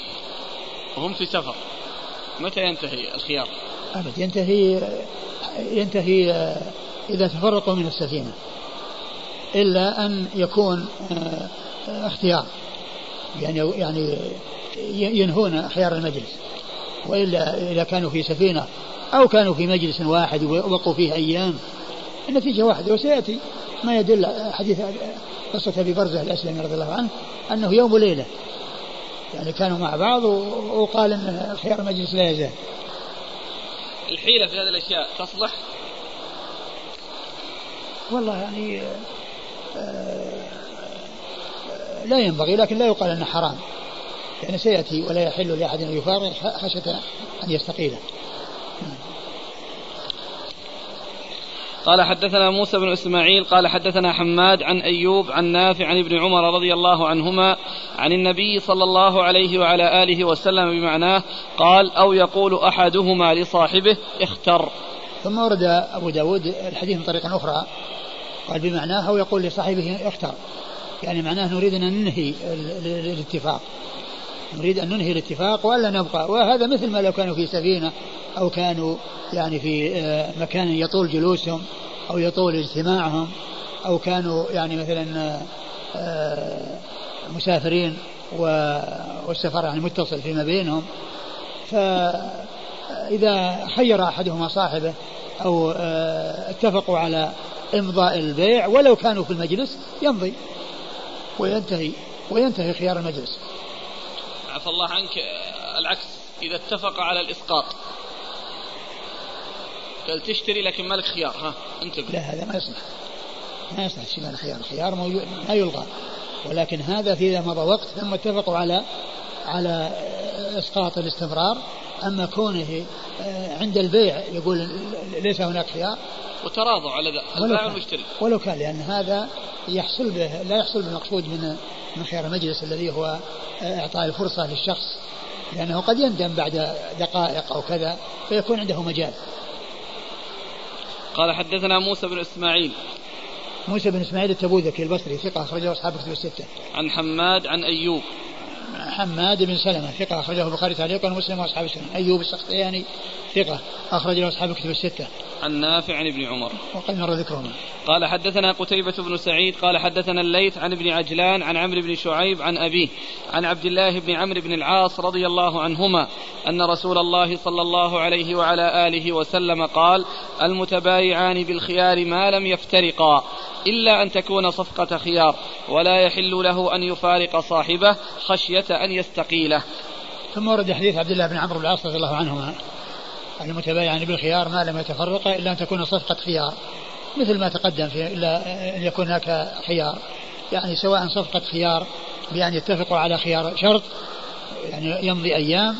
S2: وهم في سفر متى ينتهي الخيار؟
S1: أبد ينتهي ينتهي إذا تفرقوا من السفينة. إلا أن يكون آه، اختيار. يعني يعني ينهون خيار المجلس. وإلا إذا كانوا في سفينة أو كانوا في مجلس واحد وبقوا فيه أيام النتيجة واحدة وسيأتي ما يدل حديث قصة أبي برزة الأسلمي رضي الله عنه أنه يوم وليلة. يعني كانوا مع بعض وقال إن خيار المجلس لا يزال.
S2: الحيلة في هذه الأشياء تصلح؟
S1: والله يعني آه لا ينبغي لكن لا يقال أنه حرام. يعني سيأتي ولا يحل لأحد أن يفارق خشيه أن يستقيله.
S2: قال حدثنا موسى بن إسماعيل قال حدثنا حماد عن أيوب عن نافع عن ابن عمر رضي الله عنهما عن النبي صلى الله عليه وعلى آله وسلم بمعناه قال أو يقول أحدهما لصاحبه اختر.
S1: ثم ورد أبو داود الحديث من طريق أخرى قال بمعناه أو يقول لصاحبه اختر. يعني معناه نريد أن ننهي الاتفاق. نريد أن ننهي الاتفاق وألا نبقى. وهذا مثل ما لو كانوا في سفينة أو كانوا يعني في آه، مكان يطول جلوسهم أو يطول اجتماعهم أو كانوا يعني مثلا آه، مسافرين والسفر يعني متصل فيما بينهم. فإذا خير أحدهما صاحبه أو آه، اتفقوا على إمضاء البيع ولو كانوا في المجلس يمضي. وينتهي وينتهي خيار المجلس.
S2: عفى الله عنك العكس إذا اتفق على الإسقاط. قال تشتري لكن مالك خيار. ها انتبه.
S1: لا هذا ما يصلح. ما يصلح شيء الخيار الخيار موجود ما يلغى. ولكن هذا في إذا مضى وقت ثم اتفقوا على على إسقاط الاستمرار. أما كونه آه، عند البيع يقول ليس هناك خيار
S2: وتراضوا على ذا البائع والمشتري
S1: ولو كان لأن هذا يحصل به لا يحصل بالمقصود من من خيار المجلس الذي هو إعطاء الفرصة للشخص لأنه قد يندم بعد دقائق أو كذا فيكون عنده مجال.
S2: قال حدثنا موسى بن إسماعيل
S1: موسى بن إسماعيل التبوذكي البصري ثقة أخرجه أصحاب كتب الستة.
S2: عن حماد عن أيوب.
S1: حماد بن سلمة ثقة أخرجه البخاري تعليقا ومسلم وأصحاب السنة. أيوب السختياني ثقة أخرج له أصحاب كتب الستة.
S2: عن نافع عن ابن عمر.
S1: وقد مر ذكرهما.
S2: قال حدثنا قتيبة بن سعيد قال حدثنا الليث عن ابن عجلان عن عمرو بن شعيب عن أبيه عن عبد الله بن عمرو بن العاص رضي الله عنهما أن رسول الله صلى الله عليه وعلى آله وسلم قال المتبايعان بالخيار ما لم يفترقا إلا أن تكون صفقة خيار ولا يحل له أن يفارق صاحبه خشية أن يستقيله
S1: ثم ورد حديث عبد الله بن عمرو بن العاص رضي الله عنهما المتبايعان بالخيار ما لم يتفرقا إلا أن تكون صفقة خيار مثل ما تقدم في إلا أن يكون هناك خيار. يعني سواء صفقة خيار بأن يتفقوا على خيار شرط يعني يمضي أيام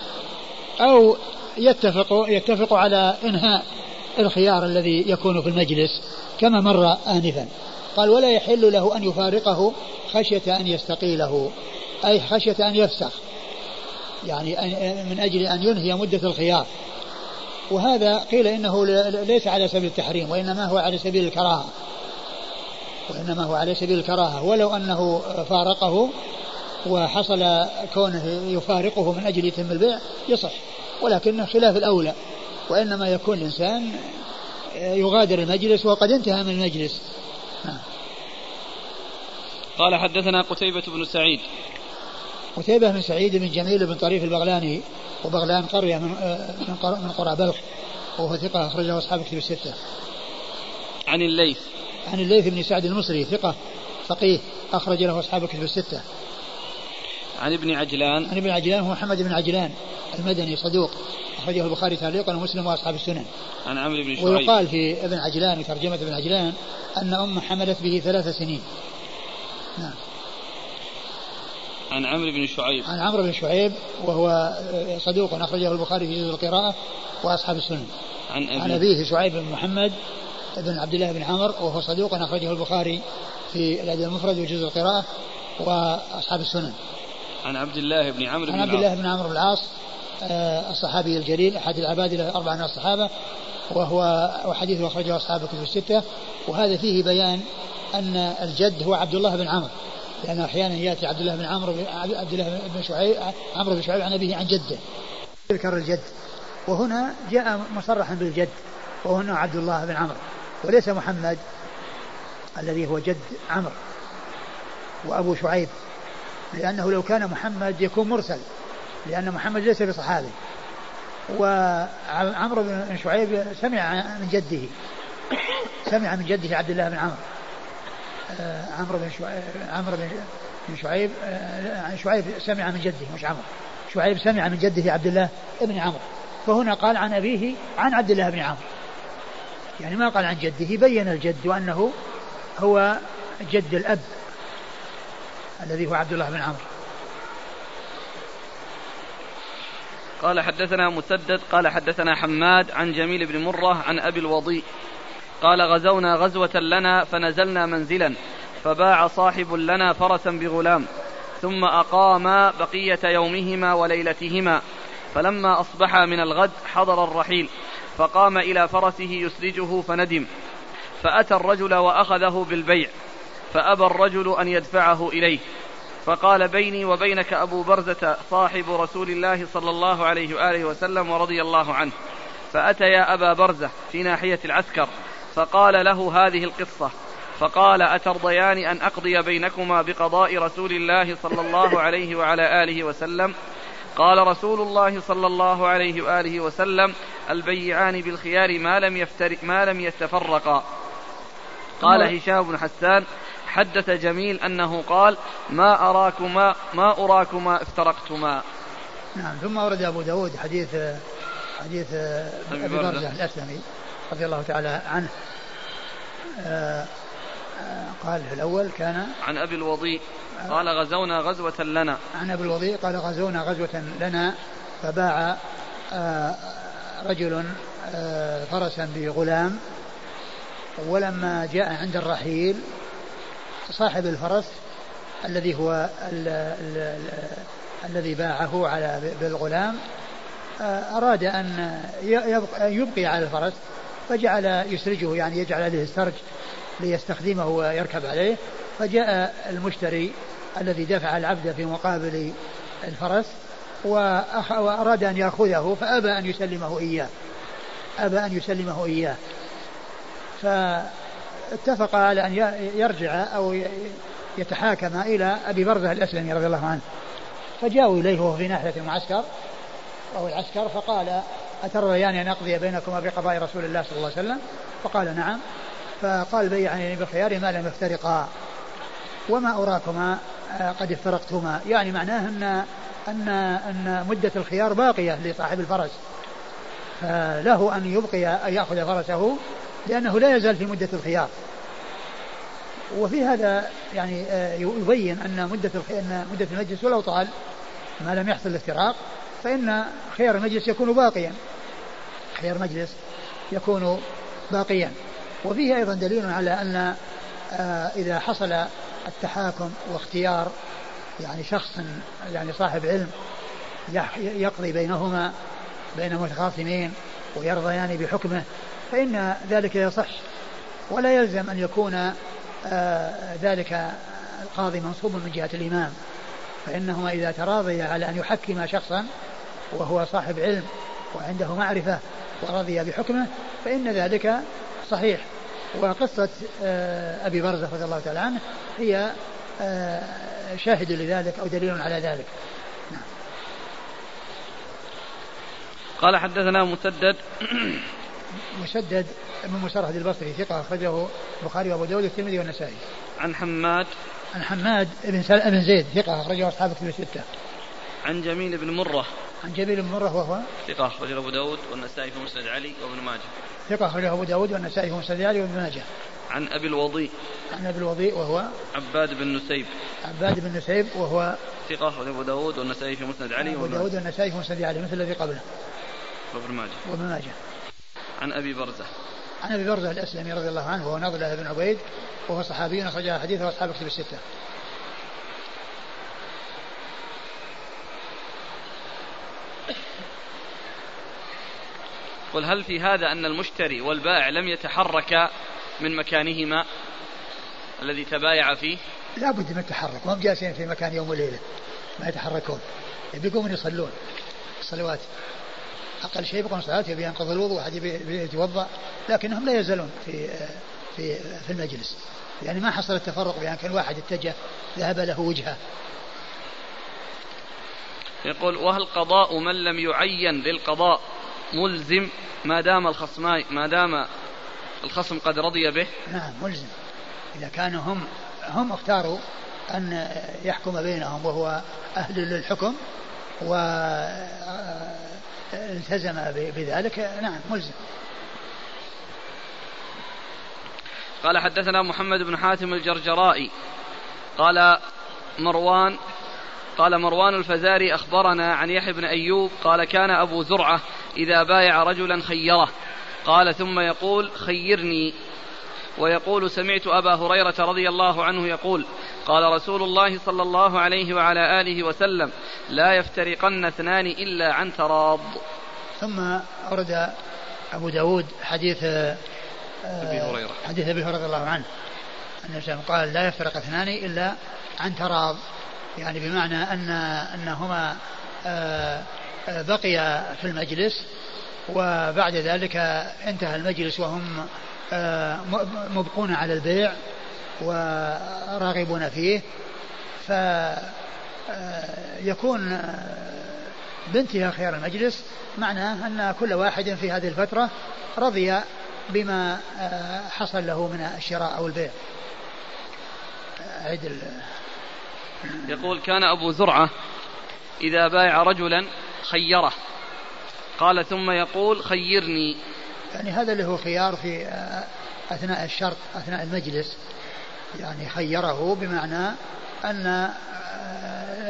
S1: أو يتفقوا يتفقوا على إنهاء الخيار الذي يكون في المجلس كما مر آنفا. قال ولا يحل له أن يفارقه خشية أن يستقيله أي خشية أن يفسخ. يعني من أجل أن ينهي مدة الخيار. وهذا قيل إنه ليس على سبيل التحريم وإنما هو على سبيل الكراهة. وإنما هو على سبيل الكراهة. ولو أنه فارقه وحصل كونه يفارقه من أجل يتم البيع يصح. ولكنه خلاف الأولى. وإنما يكون الإنسان يغادر المجلس وقد انتهى من المجلس. نعم.
S2: قال حدثنا قتيبة بن سعيد.
S1: قتيبة بن سعيد بن جميل بن طريف البغلاني وبغلان قرية من من قرى بلخ وهو ثقة أخرجه أصحاب كتب الستة.
S2: عن الليث
S1: عن الليث بن سعد المصري ثقة فقيه أخرج له أصحاب كتب الستة.
S2: عن ابن عجلان
S1: عن ابن عجلان هو محمد بن عجلان المدني صدوق أخرجه البخاري تعليقا ومسلم وأصحاب السنن.
S2: عن عمرو بن شعيب
S1: ويقال في ابن عجلان ترجمة ابن عجلان أن أم حملت به ثلاث سنين. نعم.
S2: عن عمرو بن شعيب.
S1: عن عمرو بن شعيب وهو صدوق أخرجه البخاري في جزء القراءة وأصحاب السنن.
S2: عن أبيه,
S1: عن أبيه شعيب بن محمد بن عبد الله بن عمر وهو صدوق أخرجه البخاري في الأدب المفرد وجزء القراءة وأصحاب السنن.
S2: عن عبد الله بن عمرو بن
S1: عن عبد الله بن عمرو بن العاص آه، الصحابي الجليل أحد العباد الأربعة من الصحابة وهو وحديثه أخرجه أصحاب الكتب الستة. وهذا فيه بيان أن الجد هو عبد الله بن عمرو. لأن أحيانا يأتي عبد الله بن عمرو عبد الله بن شعيب عمرو بن شعيب عن أبيه عن جده. يذكر الجد وهنا جاء مصرحا بالجد وهنا عبد الله بن عمرو. وليس محمد الذي هو جد عمرو وأبو شعيب لأنه لو كان محمد يكون مرسل لأن محمد ليس بصحابي. وعمرو بن شعيب سمع من جده سمع من جده عبد الله بن عمرو. عمرو بن شعيب عمرو بن شعيب آه، شعيب سمع من جده مش عمرو. شعيب سمع من جده عبد الله بن عمرو. فهنا قال عن أبيه عن عبد الله بن عمرو. يعني ما قال عن جده بين الجد وأنه هو جد الأب الذي هو عبد الله بن عمرو.
S2: قال حدثنا مسدد قال حدثنا حماد عن جميل بن مرة عن أبي الوضيء. قال غزونا غزوة لنا فنزلنا منزلا فباع صاحب لنا فرسا بغلام ثم أقاما بقية يومهما وليلتهما فلما أصبحا من الغد حضر الرحيل فقام إلى فرسه يسرجه فندم فأتى الرجل وأخذه بالبيع فأبى الرجل أن يدفعه إليه فقال بيني وبينك أبو برزة صاحب رسول الله صلى الله عليه وآله وسلم ورضي الله عنه فأتيا أبا برزة في ناحية العسكر. فقال له هذه القصة. فقال أترضيان أن أقضي بينكما بقضاء رسول الله صلى الله عليه وعلى آله وسلم؟ قال رسول الله صلى الله عليه وآله وسلم البيعان بالخيار ما لم, يفترق ما لم يتفرقا. قال هشام بن حسان حدث جميل أنه قال ما أراكما ما أراكما افترقتما.
S1: نعم ثم ورد أبو داود حديث حديث أبي برزة الأسلمي. رضي الله تعالى عنه. آه، آه، قال في الأول كان
S2: عن أبي الوضيء قال غزونا غزوة لنا.
S1: عن أبي الوضيء قال غزونا غزوة لنا فباع آه، رجل فرسا بغلام ولما جاء عند الرحيل صاحب الفرس الذي هو ال ال ال الذي باعه على بالغلام أراد أن يبقي على الفرس. فجعل يسرجه يعني يجعل عليه السرج ليستخدمه ويركب عليه. فجاء المشتري الذي دفع العبد في مقابل الفرس وأراد أن يأخذه فأبى أن يسلمه إياه. أبى أن يسلمه إياه. فاتفق على أن يرجع أو يتحاكم إلى أبي برزة الأسلمي رضي الله عنه. فجاءوا إليه وهو في ناحية المعسكر أو العسكر فقال أترضيان أن أقضي بينكما بقضاء رسول الله صلى الله عليه وسلم؟ فقال نعم. فقال بيعني بخيار ما لم يفترقا. وما أراكما آه، قد افترقتما يعني معناه أن أن أن مدة الخيار باقية لصاحب الفرس. فله أن يبقي أن يأخذ فرسه لأنه لا يزال في مدة الخيار. وفي هذا يعني آه، يبين أن مدة أن مدة المجلس ولو طال ما لم يحصل الافتراق فإن خيار المجلس يكون باقيا. خيار المجلس يكون باقيا. وفيه أيضا دليل على أن آه، إذا حصل التحاكم واختيار يعني شخص يعني صاحب علم يقضي بينهما بين متخاصمين ويرضيان بحكمه فإن ذلك يصح. ولا يلزم أن يكون آه، ذلك القاضي منصوب من جهة الإمام. فإنهما إذا تراضيا على أن يحكم شخصا وهو صاحب علم وعنده معرفة ورضي بحكمه فإن ذلك صحيح وقصة آه، أبي برزة رضي الله تعالى عنه هي آه، شاهد لذلك أو دليل على ذلك نعم.
S2: قال حدثنا مسدد
S1: مسدد بن مسرهد البصري ثقة أخرجه البخاري وأبو داود والترمذي والنسائي.
S2: عن حماد
S1: عن حماد بن سل... بن زيد ثقة أخرجه أصحاب كتب الستة.
S2: عن جميل بن مرة
S1: عن جميل بن مرة وهو
S2: ثقة أخرجه أبو داود والنسائي في مسند علي وابن ماجه.
S1: ثقة أخرجه أبو داود والنسائي في مسند علي وابن ماجه.
S2: عن أبي الوضيء
S1: عن أبي الوضيء وهو
S2: عباد بن نسيب
S1: عباد بن نسيب وهو
S2: ثقة أخرجه أبو داود والنسائي في مسند علي
S1: أبو داود والنسائي في مسند علي مثل الذي قبله.
S2: وابن ماجه.
S1: وابن ماجه.
S2: عن أبي برزة
S1: عن أبي برزة الأسلمي رضي الله عنه وهو نضلة بن عبيد وهو صحابي اخرج حديثه وأصحاب كتب الستة.
S2: قل هل في هذا أن المشتري والبائع لم يتحركا من مكانهما الذي تبايع فيه؟
S1: لا بد من التحرك ما هم جالسين في مكان يوم وليلة ما يتحركون يقومون يصلون الصلوات. أقل شيء يبقون صلاة يبي ينقض الوضوء يبي يتوضأ لكنهم لا يزالون في في في المجلس. يعني ما حصل التفرق بأن كان واحد اتجه ذهب له وجهه.
S2: يقول وهل قضاء من لم يعين للقضاء؟ ملزم ما دام الخصمان ما دام الخصم قد رضي به.
S1: نعم ملزم. إذا كانوا هم هم اختاروا أن يحكم بينهم وهو أهل للحكم والتزم بذلك نعم ملزم.
S2: قال حدثنا محمد بن حاتم الجرجرائي. قال مروان قال مروان الفزاري أخبرنا عن يحيى بن أيوب قال كان أبو زرعة إذا بايع رجلا خيره. قال ثم يقول خيرني. ويقول سمعت أبا هريرة رضي الله عنه يقول قال رسول الله صلى الله عليه وعلى آله وسلم لا يفترقن اثنان إلا عن تراض.
S1: ثم أورد أبو داود حديث
S2: أبي هريرة.
S1: حديث أبي هريرة رضي الله عنه. أن قال لا يفترق اثنان إلا عن تراض. يعني بمعنى أن أنهما آه، آه، بقي في المجلس وبعد ذلك انتهى المجلس وهم آه، مبقون على البيع وراغبون فيه. فيكون بانتهاء خيار المجلس معناه أن كل واحد في هذه الفترة رضي بما حصل له من الشراء أو البيع. عيد
S2: يقول كان أبو زرعة إذا بايع رجلا خيره. قال ثم يقول خيرني.
S1: يعني هذا اللي هو خيار في أثناء الشرط أثناء المجلس. يعني خيره بمعنى أن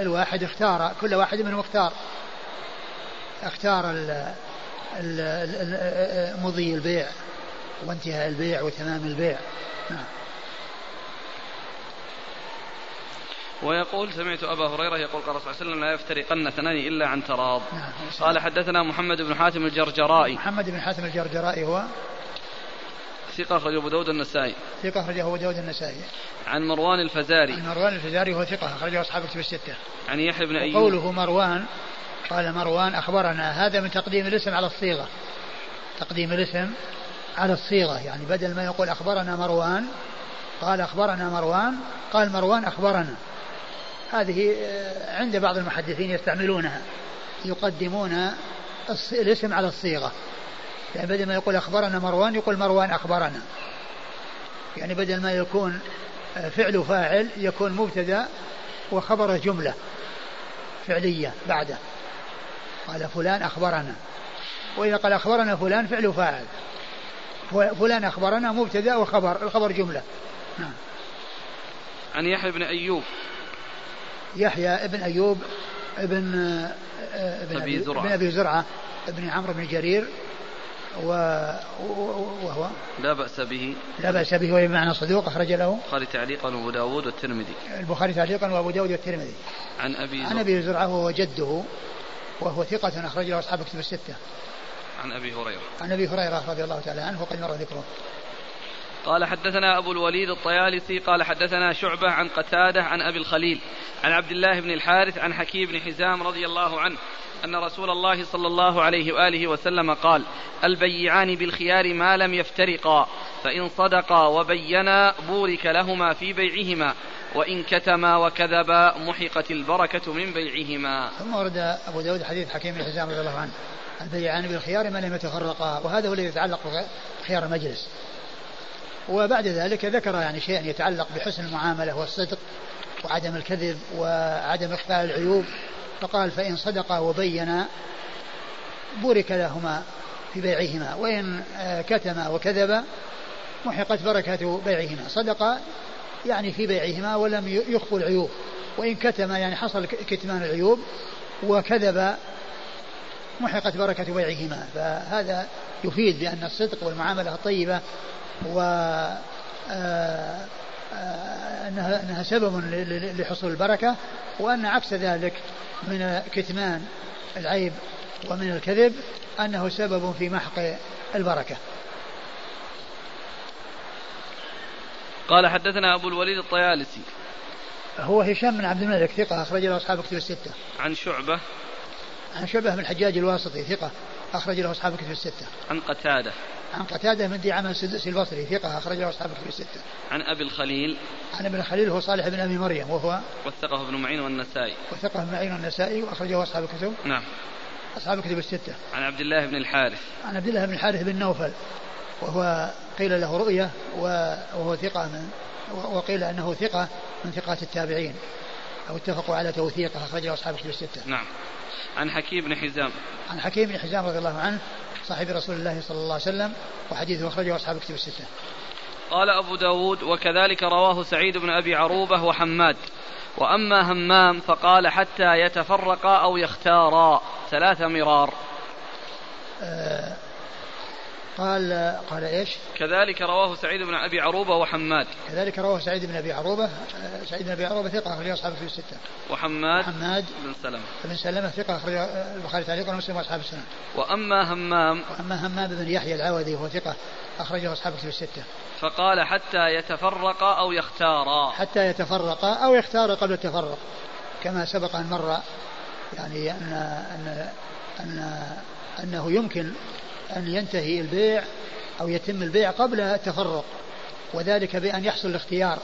S1: الواحد اختار كل واحد منهم اختار. اختار مضي البيع وانتهاء البيع وتمام البيع. نعم.
S2: ويقول سمعت أبا هريرة يقول قال صلى الله عليه وسلم لا يفترقن اثنان إلا عن تراض. نعم قال حدثنا محمد بن حاتم الجرجرائي.
S1: محمد بن حاتم الجرجرائي هو؟
S2: ثقة أخرجه أبو داود النسائي.
S1: ثقة أخرجه أبو داود النسائي.
S2: عن مروان الفزاري.
S1: عن مروان الفزاري هو ثقة أخرجه أصحاب كتب الستة.
S2: عن يحيى بن أيوب.
S1: قوله مروان قال مروان أخبرنا هذا من تقديم الاسم على الصيغة. تقديم الاسم على الصيغة يعني بدل ما يقول أخبرنا مروان قال أخبرنا مروان قال مروان أخبرنا. هذه آه، عند بعض المحدثين يستعملونها يقدمون الاسم على الصيغة. يعني بدل ما يقول أخبرنا مروان يقول مروان أخبرنا. يعني بدل ما يكون آه، فعل فاعل يكون مبتدأ وخبر جملة فعلية بعده. قال فلان أخبرنا. وإذا قال أخبرنا فلان فعل فاعل. فلان أخبرنا مبتدأ وخبر الخبر جملة. نعم.
S2: عن يحيى بن أيوب.
S1: يحيى ابن أيوب ابن ابن
S2: أبي زرعة.
S1: ابن أبي زرعة ابن عمرو بن جرير و... وهو.
S2: لا بأس به.
S1: لا بأس به وهو بمعنى صدوق أخرج له
S2: البخاري تعليقا وأبو داود والترمذي.
S1: البخاري تعليقا وأبو داود والترمذي.
S2: عن أبي زرعة.
S1: عن أبي زرعة وهو جده وهو ثقة أخرج له أصحاب كتب الستة.
S2: عن أبي هريرة.
S1: عن أبي هريرة رضي الله تعالى عنه وقد مر ذكره.
S2: قال حدثنا أبو الوليد الطيالسي قال حدثنا شعبة عن قتادة عن أبي الخليل عن عبد الله بن الحارث عن حكيم بن حزام رضي الله عنه أن رسول الله صلى الله عليه وآله وسلم قال البيعان بالخيار ما لم يفترقا فإن صدقا وبينا بورك لهما في بيعهما وإن كتما وكذبا محقت البركة من بيعهما.
S1: ثم ورد أبو داود حديث حكيم بن حزام رضي الله عنه البيعان بالخيار ما لم يتفرقا وهذا هو الذي يتعلق بخيار المجلس. وبعد ذلك ذكر يعني شيئا يتعلق بحسن المعاملة والصدق وعدم الكذب وعدم إخفاء العيوب فقال فإن صدقا وبينا بورك لهما في بيعهما وإن كتما وكذبا محقت بركة بيعهما. صدقا يعني في بيعهما ولم يخفوا العيوب وإن كتما يعني حصل كتمان العيوب وكذب محقت بركة بيعهما. فهذا يفيد بأن الصدق والمعاملة الطيبة و آه، آه، أنها, أنها سبب لحصول البركة وأن عكس ذلك من كتمان العيب ومن الكذب أنه سبب في محق البركة.
S2: قال حدثنا أبو الوليد الطيالسي.
S1: هو هشام بن عبد الملك ثقة أخرج له أصحاب كتب الستة.
S2: عن شعبة.
S1: عن شعبة بن الحجاج الواسطي ثقة أخرج له أصحاب كتب الستة.
S2: عن قتادة.
S1: عن قتادة من دعامة السدوسي البصري ثقة أخرج له أصحاب كتب الستة.
S2: عن أبي الخليل.
S1: عن ابن الخليل هو صالح بن أبي مريم وهو
S2: وثقه ابن معين والنسائي.
S1: وثقة ابن معين والنسائي وأخرجه أصحاب الكتب.
S2: نعم.
S1: أصحاب الكتب الستة.
S2: عن عبد الله بن الحارث.
S1: عن عبد الله بن الحارث بن نوفل وهو قيل له رؤية وهو ثقة من وقيل أنه ثقة من ثقات التابعين. أو اتفقوا على توثيقه أخرجه أصحاب الكتب الستة.
S2: نعم. عن حكيم بن حزام.
S1: عن حكيم بن حزام رضي الله عنه صاحب رسول الله صلى الله عليه وسلم وحديثه أخرجه أصحاب الكتب الستة.
S2: قال أبو داود وكذلك رواه سعيد بن أبي عروبة وحماد. وأما همام فقال حتى يتفرقا أو يختارا. ثلاث مرار.
S1: آه قال قال إيش؟
S2: كذلك رواه سعيد بن أبي عروبة وحماد.
S1: كذلك رواه سعيد بن أبي عروبة سعيد بن أبي عروبة ثقة أخرج أصحاب في الستة.
S2: وحماد
S1: حماد
S2: بن سلمة.
S1: بن سلمة ثقة أخرج البخاري تعليقا ومسلم وأصحاب السنة.
S2: وأما همام
S1: وأما همام بن يحيى العوذي وهو ثقة أخرجه أصحاب في الستة.
S2: فقال حتى يتفرقا أو يختارا
S1: حتى يتفرقا أو يختارا قبل التفرق. كما سبق أن مر يعني أن أن أن أنه يمكن أن ينتهي البيع أو يتم البيع قبل التفرق وذلك بأن يحصل الاختيار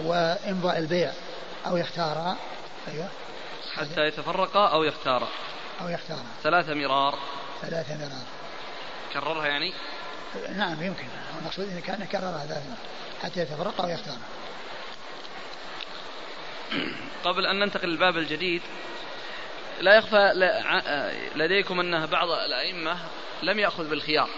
S1: وإمضاء البيع أو يختار. أيوه.
S2: حتى يتفرقا أو يختارا
S1: أو يختار.
S2: ثلاث مرار.
S1: ثلاث مرار.
S2: كررها يعني؟
S1: نعم يمكن. المقصود إذا كان كررها ثلاث مرات حتى يتفرق أو يختار.
S2: قبل أن ننتقل للباب الجديد لا يخفى لديكم أن بعض الأئمة لم يأخذ بالخيار.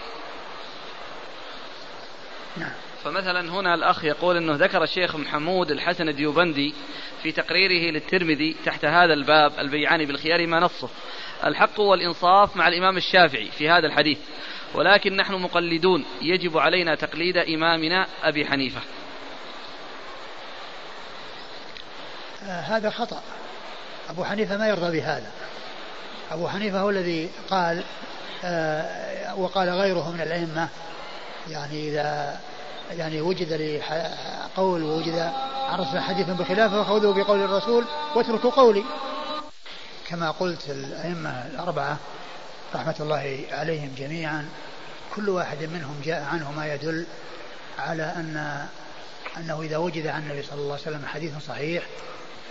S1: نعم.
S2: فمثلا هنا الأخ يقول أنه ذكر الشيخ محمود الحسن الديوبندي في تقريره للترمذي تحت هذا الباب البيعان بالخيار ما نصه. الحق والإنصاف مع الإمام الشافعي في هذا الحديث. ولكن نحن مقلدون. يجب علينا تقليد إمامنا أبي حنيفة.
S1: آه هذا خطأ. أبو حنيفة ما يرضى بهذا. أبو حنيفة هو الذي قال وقال غيره من الأئمة يعني إذا يعني وجد لي قول ووجد عن رسول حديث بخلافه فخذوا بقول الرسول واتركوا قولي. كما قلت الأئمة الأربعة رحمة الله عليهم جميعا كل واحد منهم جاء عنه ما يدل على أن أنه إذا وجد عن النبي صلى الله عليه وسلم حديث صحيح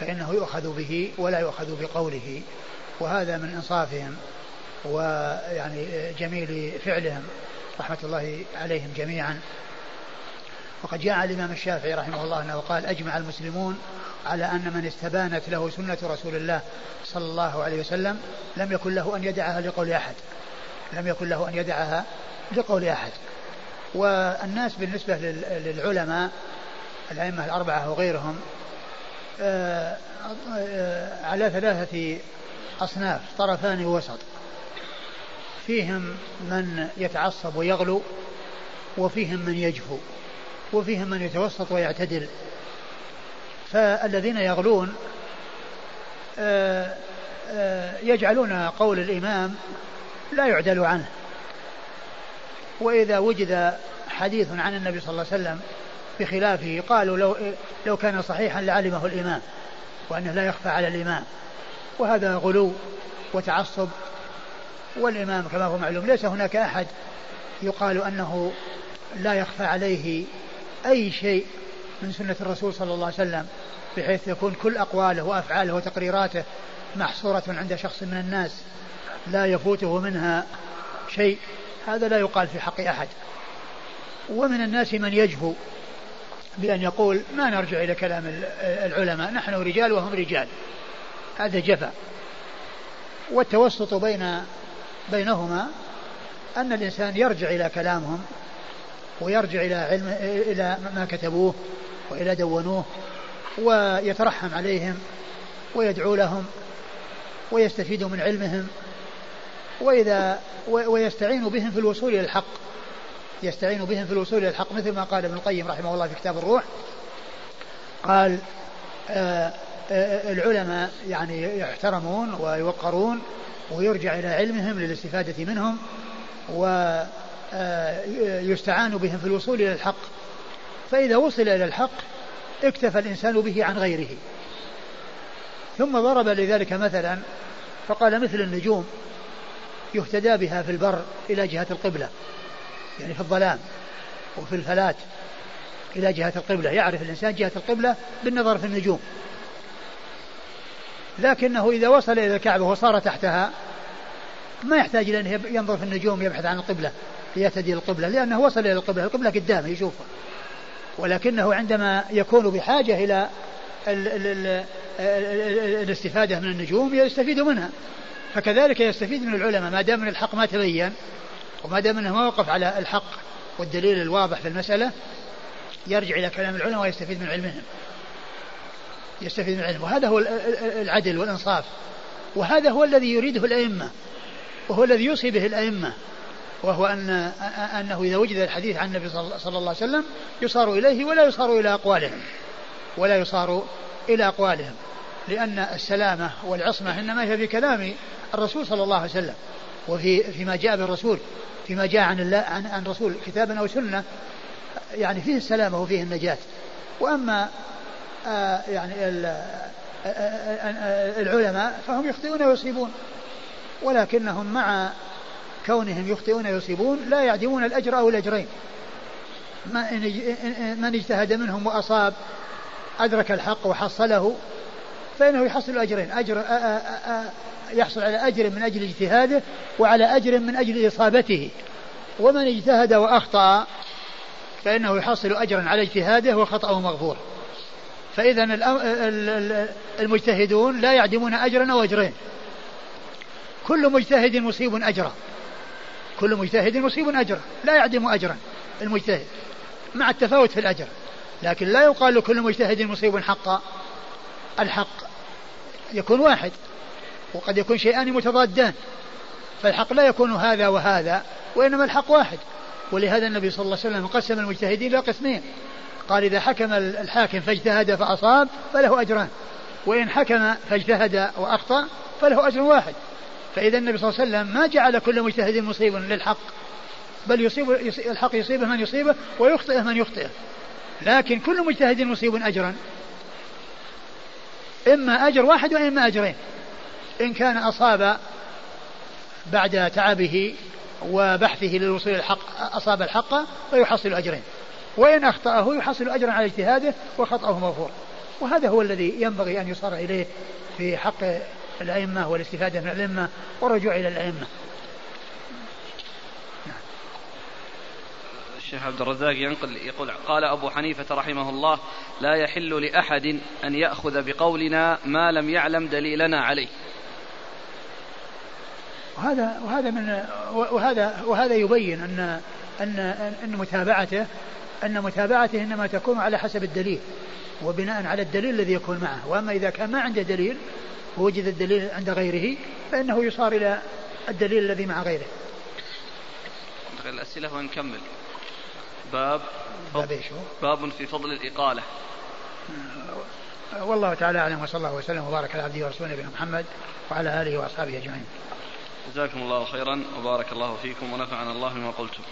S1: فإنه يؤخذ به ولا يؤخذ بقوله. وهذا من إنصافهم. ويعني جميل فعلهم رحمة الله عليهم جميعا. وقد جاء الإمام الشافعي رحمه الله أنه قال أجمع المسلمون على أن من استبانت له سنة رسول الله صلى الله عليه وسلم لم يكن له أن يدعها لقول أحد. لم يكن له أن يدعها لقول أحد. والناس بالنسبة للعلماء الأئمة الأربعة وغيرهم آه، آه، على ثلاثة أصناف طرفان وسط فيهم من يتعصب ويغلو وفيهم من يجفو وفيهم من يتوسط ويعتدل. فالذين يغلون آه، يجعلون قول الإمام لا يعدل عنه. وإذا وجد حديث عن النبي صلى الله عليه وسلم بخلافه قالوا لو لو كان صحيحا لعلمه الإمام وأنه لا يخفى على الإمام. وهذا غلو وتعصب والإمام كما هو معلوم ليس هناك أحد يقال أنه لا يخفى عليه أي شيء من سنة الرسول صلى الله عليه وسلم بحيث يكون كل أقواله وأفعاله وتقريراته محصورة عند شخص من الناس لا يفوته منها شيء. هذا لا يقال في حق أحد. ومن الناس من يجهو بأن يقول ما نرجع إلى كلام العلماء نحن رجال وهم رجال. هذا جفا. والتوسط بين بينهما أن الإنسان يرجع إلى كلامهم ويرجع إلى علم إلى ما كتبوه وإلى دونوه ويترحم عليهم ويدعو لهم ويستفيد من علمهم وإذا ويستعين بهم في الوصول إلى الحق. يستعين بهم في الوصول إلى الحق مثل ما قال ابن القيم رحمه الله في كتاب الروح. قال آآ آه، آآ آه، العلماء يعني يحترمون ويوقرون ويرجع إلى علمهم للاستفادة منهم ويستعان آه، بهم في الوصول إلى الحق. فإذا وصل إلى الحق اكتفى الإنسان به عن غيره. ثم ضرب لذلك مثلا فقال مثل النجوم يهتدى بها في البر إلى جهة القبلة يعني في الظلام وفي الفلات إلى جهة القبلة. يعرف الإنسان جهة القبلة بالنظر في النجوم. لكنه إذا وصل إلى الكعبة وصار تحتها ما يحتاج إلى أن ينظر في النجوم يبحث عن القبلة ليهتدي القبلة لأنه وصل إلى القبلة القبلة قدامه يشوفها ولكنه عندما يكون بحاجة إلى ال ال ال الاستفادة من النجوم يستفيد منها. فكذلك يستفيد من العلماء ما دام من الحق ما تبين وما دام أنه ما وقف على الحق والدليل الواضح في المسألة يرجع إلى كلام العلماء ويستفيد من علمهم. يستفيد من علمه. وهذا هو العدل والإنصاف. وهذا هو الذي يريده الأئمة. وهو الذي يوصي به الأئمة. وهو أن أنه إذا وجد الحديث عن النبي صلى الله عليه وسلم يصار إليه ولا يصار إلى أقوالهم. ولا يصار إلى أقوالهم. لأن السلامة والعصمة إنما هي في كلام الرسول صلى الله عليه وسلم. وفي فيما جاء بالرسول فيما جاء عن الله عن, عن رسول كتابا أو سنة يعني فيه السلامة وفيه النجاة. وأما يعني آه، آه، آه، العلماء فهم يخطئون ويصيبون. ولكنهم مع كونهم يخطئون ويصيبون لا يعدمون الأجر أو الأجرين. من اجتهد منهم وأصاب أدرك الحق وحصله فإنه يحصل أجرين. أجر يحصل على أجر من أجل اجتهاده وعلى أجر من أجل إصابته. ومن اجتهد وأخطأ فإنه يحصل أجرا على اجتهاده وخطأه مغفور. فإذا المجتهدون لا يعدمون أجرا أو أجرين. كل مجتهد مصيب أجرا. كل مجتهد مصيب أجرا. لا يعدم أجرا المجتهد مع التفاوت في الأجر. لكن لا يقال لكل مجتهد مصيب حقا. الحق يكون واحد وقد يكون شيئان متضادان. فالحق لا يكون هذا وهذا وإنما الحق واحد. ولهذا النبي صلى الله عليه وسلم قسم المجتهدين إلى قسمين. قال إذا حكم الحاكم فاجتهد فأصاب فله أجران وإن حكم فاجتهد وأخطأ فله أجر واحد. فإذا النبي صلى الله عليه وسلم ما جعل كل مجتهد مصيب للحق بل يصيب الحق يصيبه من يصيبه ويخطئه من يخطئه. لكن كل مجتهد مصيب أجرا. إما أجر واحد وإما أجرين. إن كان أصاب بعد تعبه وبحثه للوصول الحق أصاب الحق فيحصل أجرين. وإن أخطأه يحصل أجرا على اجتهاده وخطأه مغفور وهذا هو الذي ينبغي أن يصار إليه في حق الأئمة والاستفادة من الأئمة والرجوع إلى الأئمة.
S2: الشيخ عبد الرزاق ينقل يقول قال أبو حنيفة رحمه الله لا يحل لأحد أن يأخذ بقولنا ما لم يعلم دليلنا عليه.
S1: وهذا وهذا من وهذا وهذا يبين ان ان أن متابعته أن متابعته إنما تكون على حسب الدليل وبناء على الدليل الذي يكون معه وأما إذا كان ما عنده دليل ووجد الدليل عند غيره فإنه يصار إلى الدليل الذي مع غيره.
S2: الأسئلة ونكمل. باب
S1: باب
S2: باب في فضل الإقالة.
S1: والله تعالى أعلم وصلى الله وسلم وبارك على عبده ورسوله نبينا محمد وعلى آله وأصحابه أجمعين.
S2: جزاكم الله خيرا وبارك الله فيكم ونفعنا الله بما قلتم.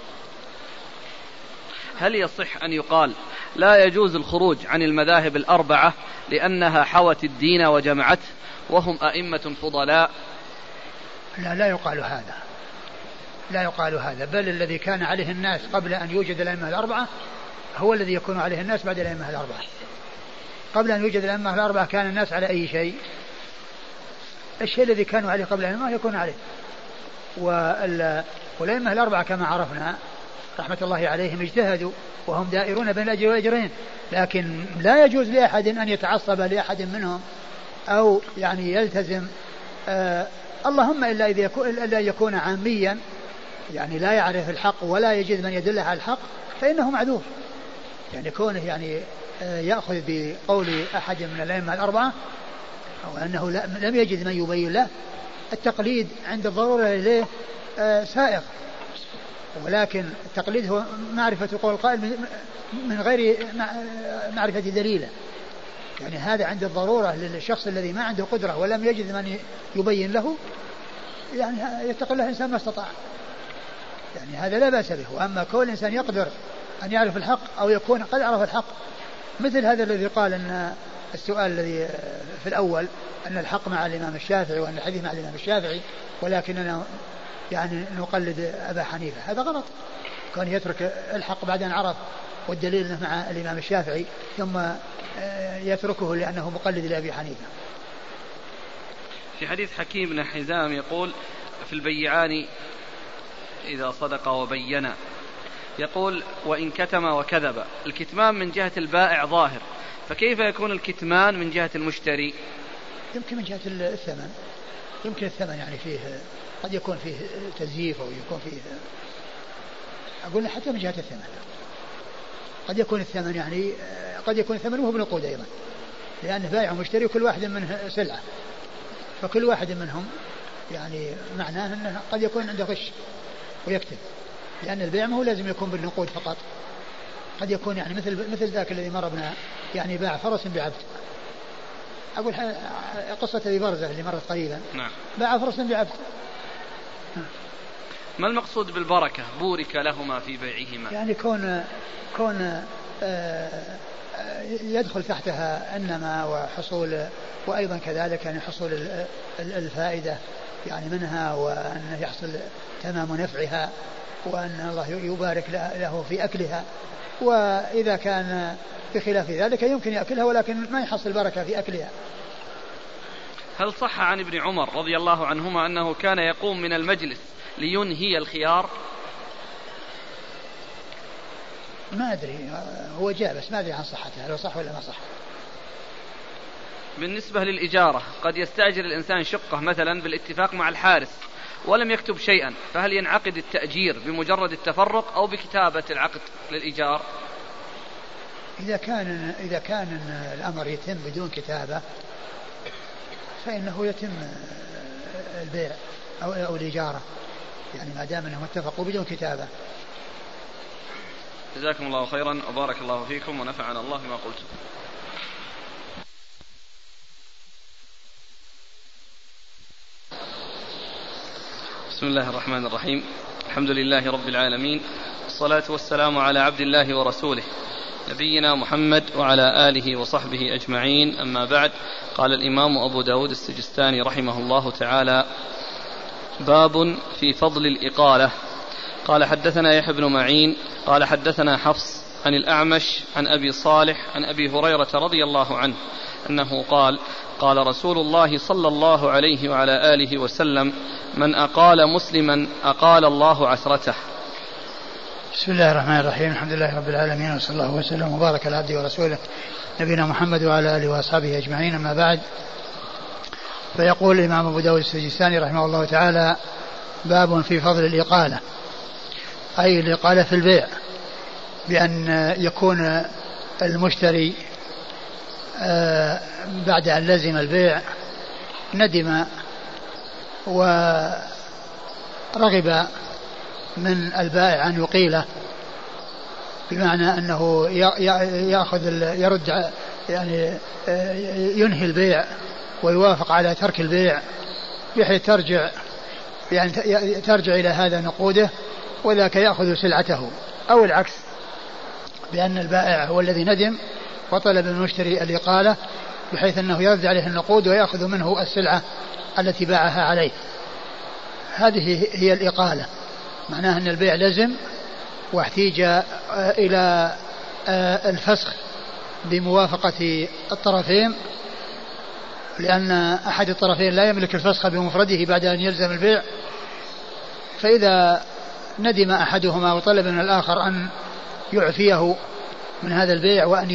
S2: هل يصح أن يقال لا يجوز الخروج عن المذاهب الأربعة لأنها حوت الدين وجمعته وهم أئمة فضلاء؟
S1: لا لا يقال هذا. لا يقال هذا بل الذي كان عليه الناس قبل أن يوجد الأئمة الأربعة هو الذي يكون عليه الناس بعد الأئمة الأربعة. قبل أن يوجد الأئمة الأربعة كان الناس على أي شيء الشيء الذي كانوا عليه قبل الأئمة يكون عليه والأئمة الأربعة كما عرفنا رحمة الله عليهم اجتهدوا وهم دائرون بين الأجر والأجرين لكن لا يجوز لأحد أن يتعصب لأحد منهم أو يعني يلتزم آه اللهم إلا إذا يكون إلا يكون عاميا يعني لا يعرف الحق ولا يجد من يدله على الحق فإنه معذور. يعني كونه يعني آه، يأخذ بقول أحد من الأئمة الأربعة أو أنه لم يجد من يبين له التقليد عند الضرورة إليه آه، سائغ. ولكن التقليد هو معرفة قول القائل من غير معرفة دليله. يعني هذا عند الضرورة للشخص الذي ما عنده قدرة ولم يجد من يبين له يعني يتقي الله الإنسان ما استطاع. يعني هذا لا بأس به. وأما كل إنسان يقدر أن يعرف الحق أو يكون قد عرف الحق مثل هذا الذي قال أن السؤال الذي في الأول أن الحق مع الإمام الشافعي وأن الحديث مع الإمام الشافعي ولكننا يعني نقلد أبا حنيفة. هذا غلط. كان يترك الحق بعد أن عرف والدليل أنه مع الإمام الشافعي ثم آه، يتركه لأنه مقلد لأبي حنيفة.
S2: في حديث حكيم بن حزام يقول في البيعان إذا صدق وبينا يقول وإن كتم وكذب. الكتمان من جهة البائع ظاهر. فكيف يكون الكتمان من جهة المشتري؟
S1: يمكن من جهة الثمن. يمكن الثمن يعني فيه قد يكون فيه تزييف أو يكون فيه أقول حتى من جهة الثمن. قد يكون الثمن يعني قد يكون الثمن وهو بنقود أيضا لأنه بائع ومشتري وكل واحد منه سلعة. فكل واحد منهم يعني معناه أنه قد يكون عنده غش ويكتب لأن البيع ما هو لازم يكون بالنقود فقط. قد يكون يعني مثل مثل ذاك الذي مر بنا يعني باع فرس بعبد. أقول قصة أبي برزة اللي مرت قريبا
S2: نعم.
S1: باع فرس بعبد.
S2: ما المقصود بالبركة؟ بورك لهما في بيعهما.
S1: يعني كون كون آه، يدخل تحتها النماء وحصول وأيضا كذلك يعني حصول الفائدة يعني منها وأن يحصل تمام نفعها وأن الله يبارك له في أكلها. وإذا كان بخلاف ذلك يمكن يأكلها ولكن ما يحصل بركة في أكلها.
S2: هل صح عن ابن عمر رضي الله عنهما أنه كان يقوم من المجلس لينهي الخيار؟
S1: ما أدري. هو جاء بس ما أدري عن صحته هل صح ولا ما صح.
S2: بالنسبة للإجارة قد يستأجر الإنسان شقة مثلا بالاتفاق مع الحارس ولم يكتب شيئا فهل ينعقد التأجير بمجرد التفرق أو بكتابة العقد للإيجار؟
S1: إذا كان إذا كان الأمر يتم بدون كتابة فإنه يتم البيع أو أو الإجارة يعني ما دام أنهم اتفقوا بدون كتابة.
S2: جزاكم الله خيرا وبارك الله فيكم ونفعنا الله بما قلتم. بسم الله الرحمن الرحيم. الحمد لله رب العالمين والصلاة والسلام على عبد الله ورسوله نبينا محمد وعلى آله وصحبه أجمعين. أما بعد قال الإمام أبو داود السجستاني رحمه الله تعالى باب في فضل الإقالة. قال حدثنا يحيى بن معين قال حدثنا حفص عن الأعمش عن أبي صالح عن أبي هريرة رضي الله عنه أنه قال قال رسول الله صلى الله عليه وعلى آله وسلم من أقال مسلما أقال الله عثرته.
S1: بسم الله الرحمن الرحيم الحمد لله رب العالمين وصلى الله وسلم وبارك على عبده ورسوله نبينا محمد وعلى آله وأصحابه أجمعين أما بعد. فيقول الإمام أبو داود السجستاني رحمه الله تعالى باب في فضل الإقالة أي الإقالة في البيع بأن يكون المشتري آه، بعد أن لزم البيع ندم ورغب من البائع أن يقيله بمعنى أنه يأخذ يرد يعني آه، ينهي البيع ويوافق على ترك البيع بحيث ترجع يعني ترجع إلى هذا نقوده وذاك يأخذ سلعته. أو العكس بأن البائع هو الذي ندم وطلب من المشتري الإقالة بحيث أنه يرد عليه النقود ويأخذ منه السلعة التي باعها عليه. هذه هي الإقالة. معناها أن البيع لزم واحتيج إلى الفسخ بموافقة الطرفين لأن أحد الطرفين لا يملك الفسخ بمفرده بعد أن يلزم البيع. فإذا ندم أحدهما وطلب من الآخر أن يعفيه من هذا البيع وأن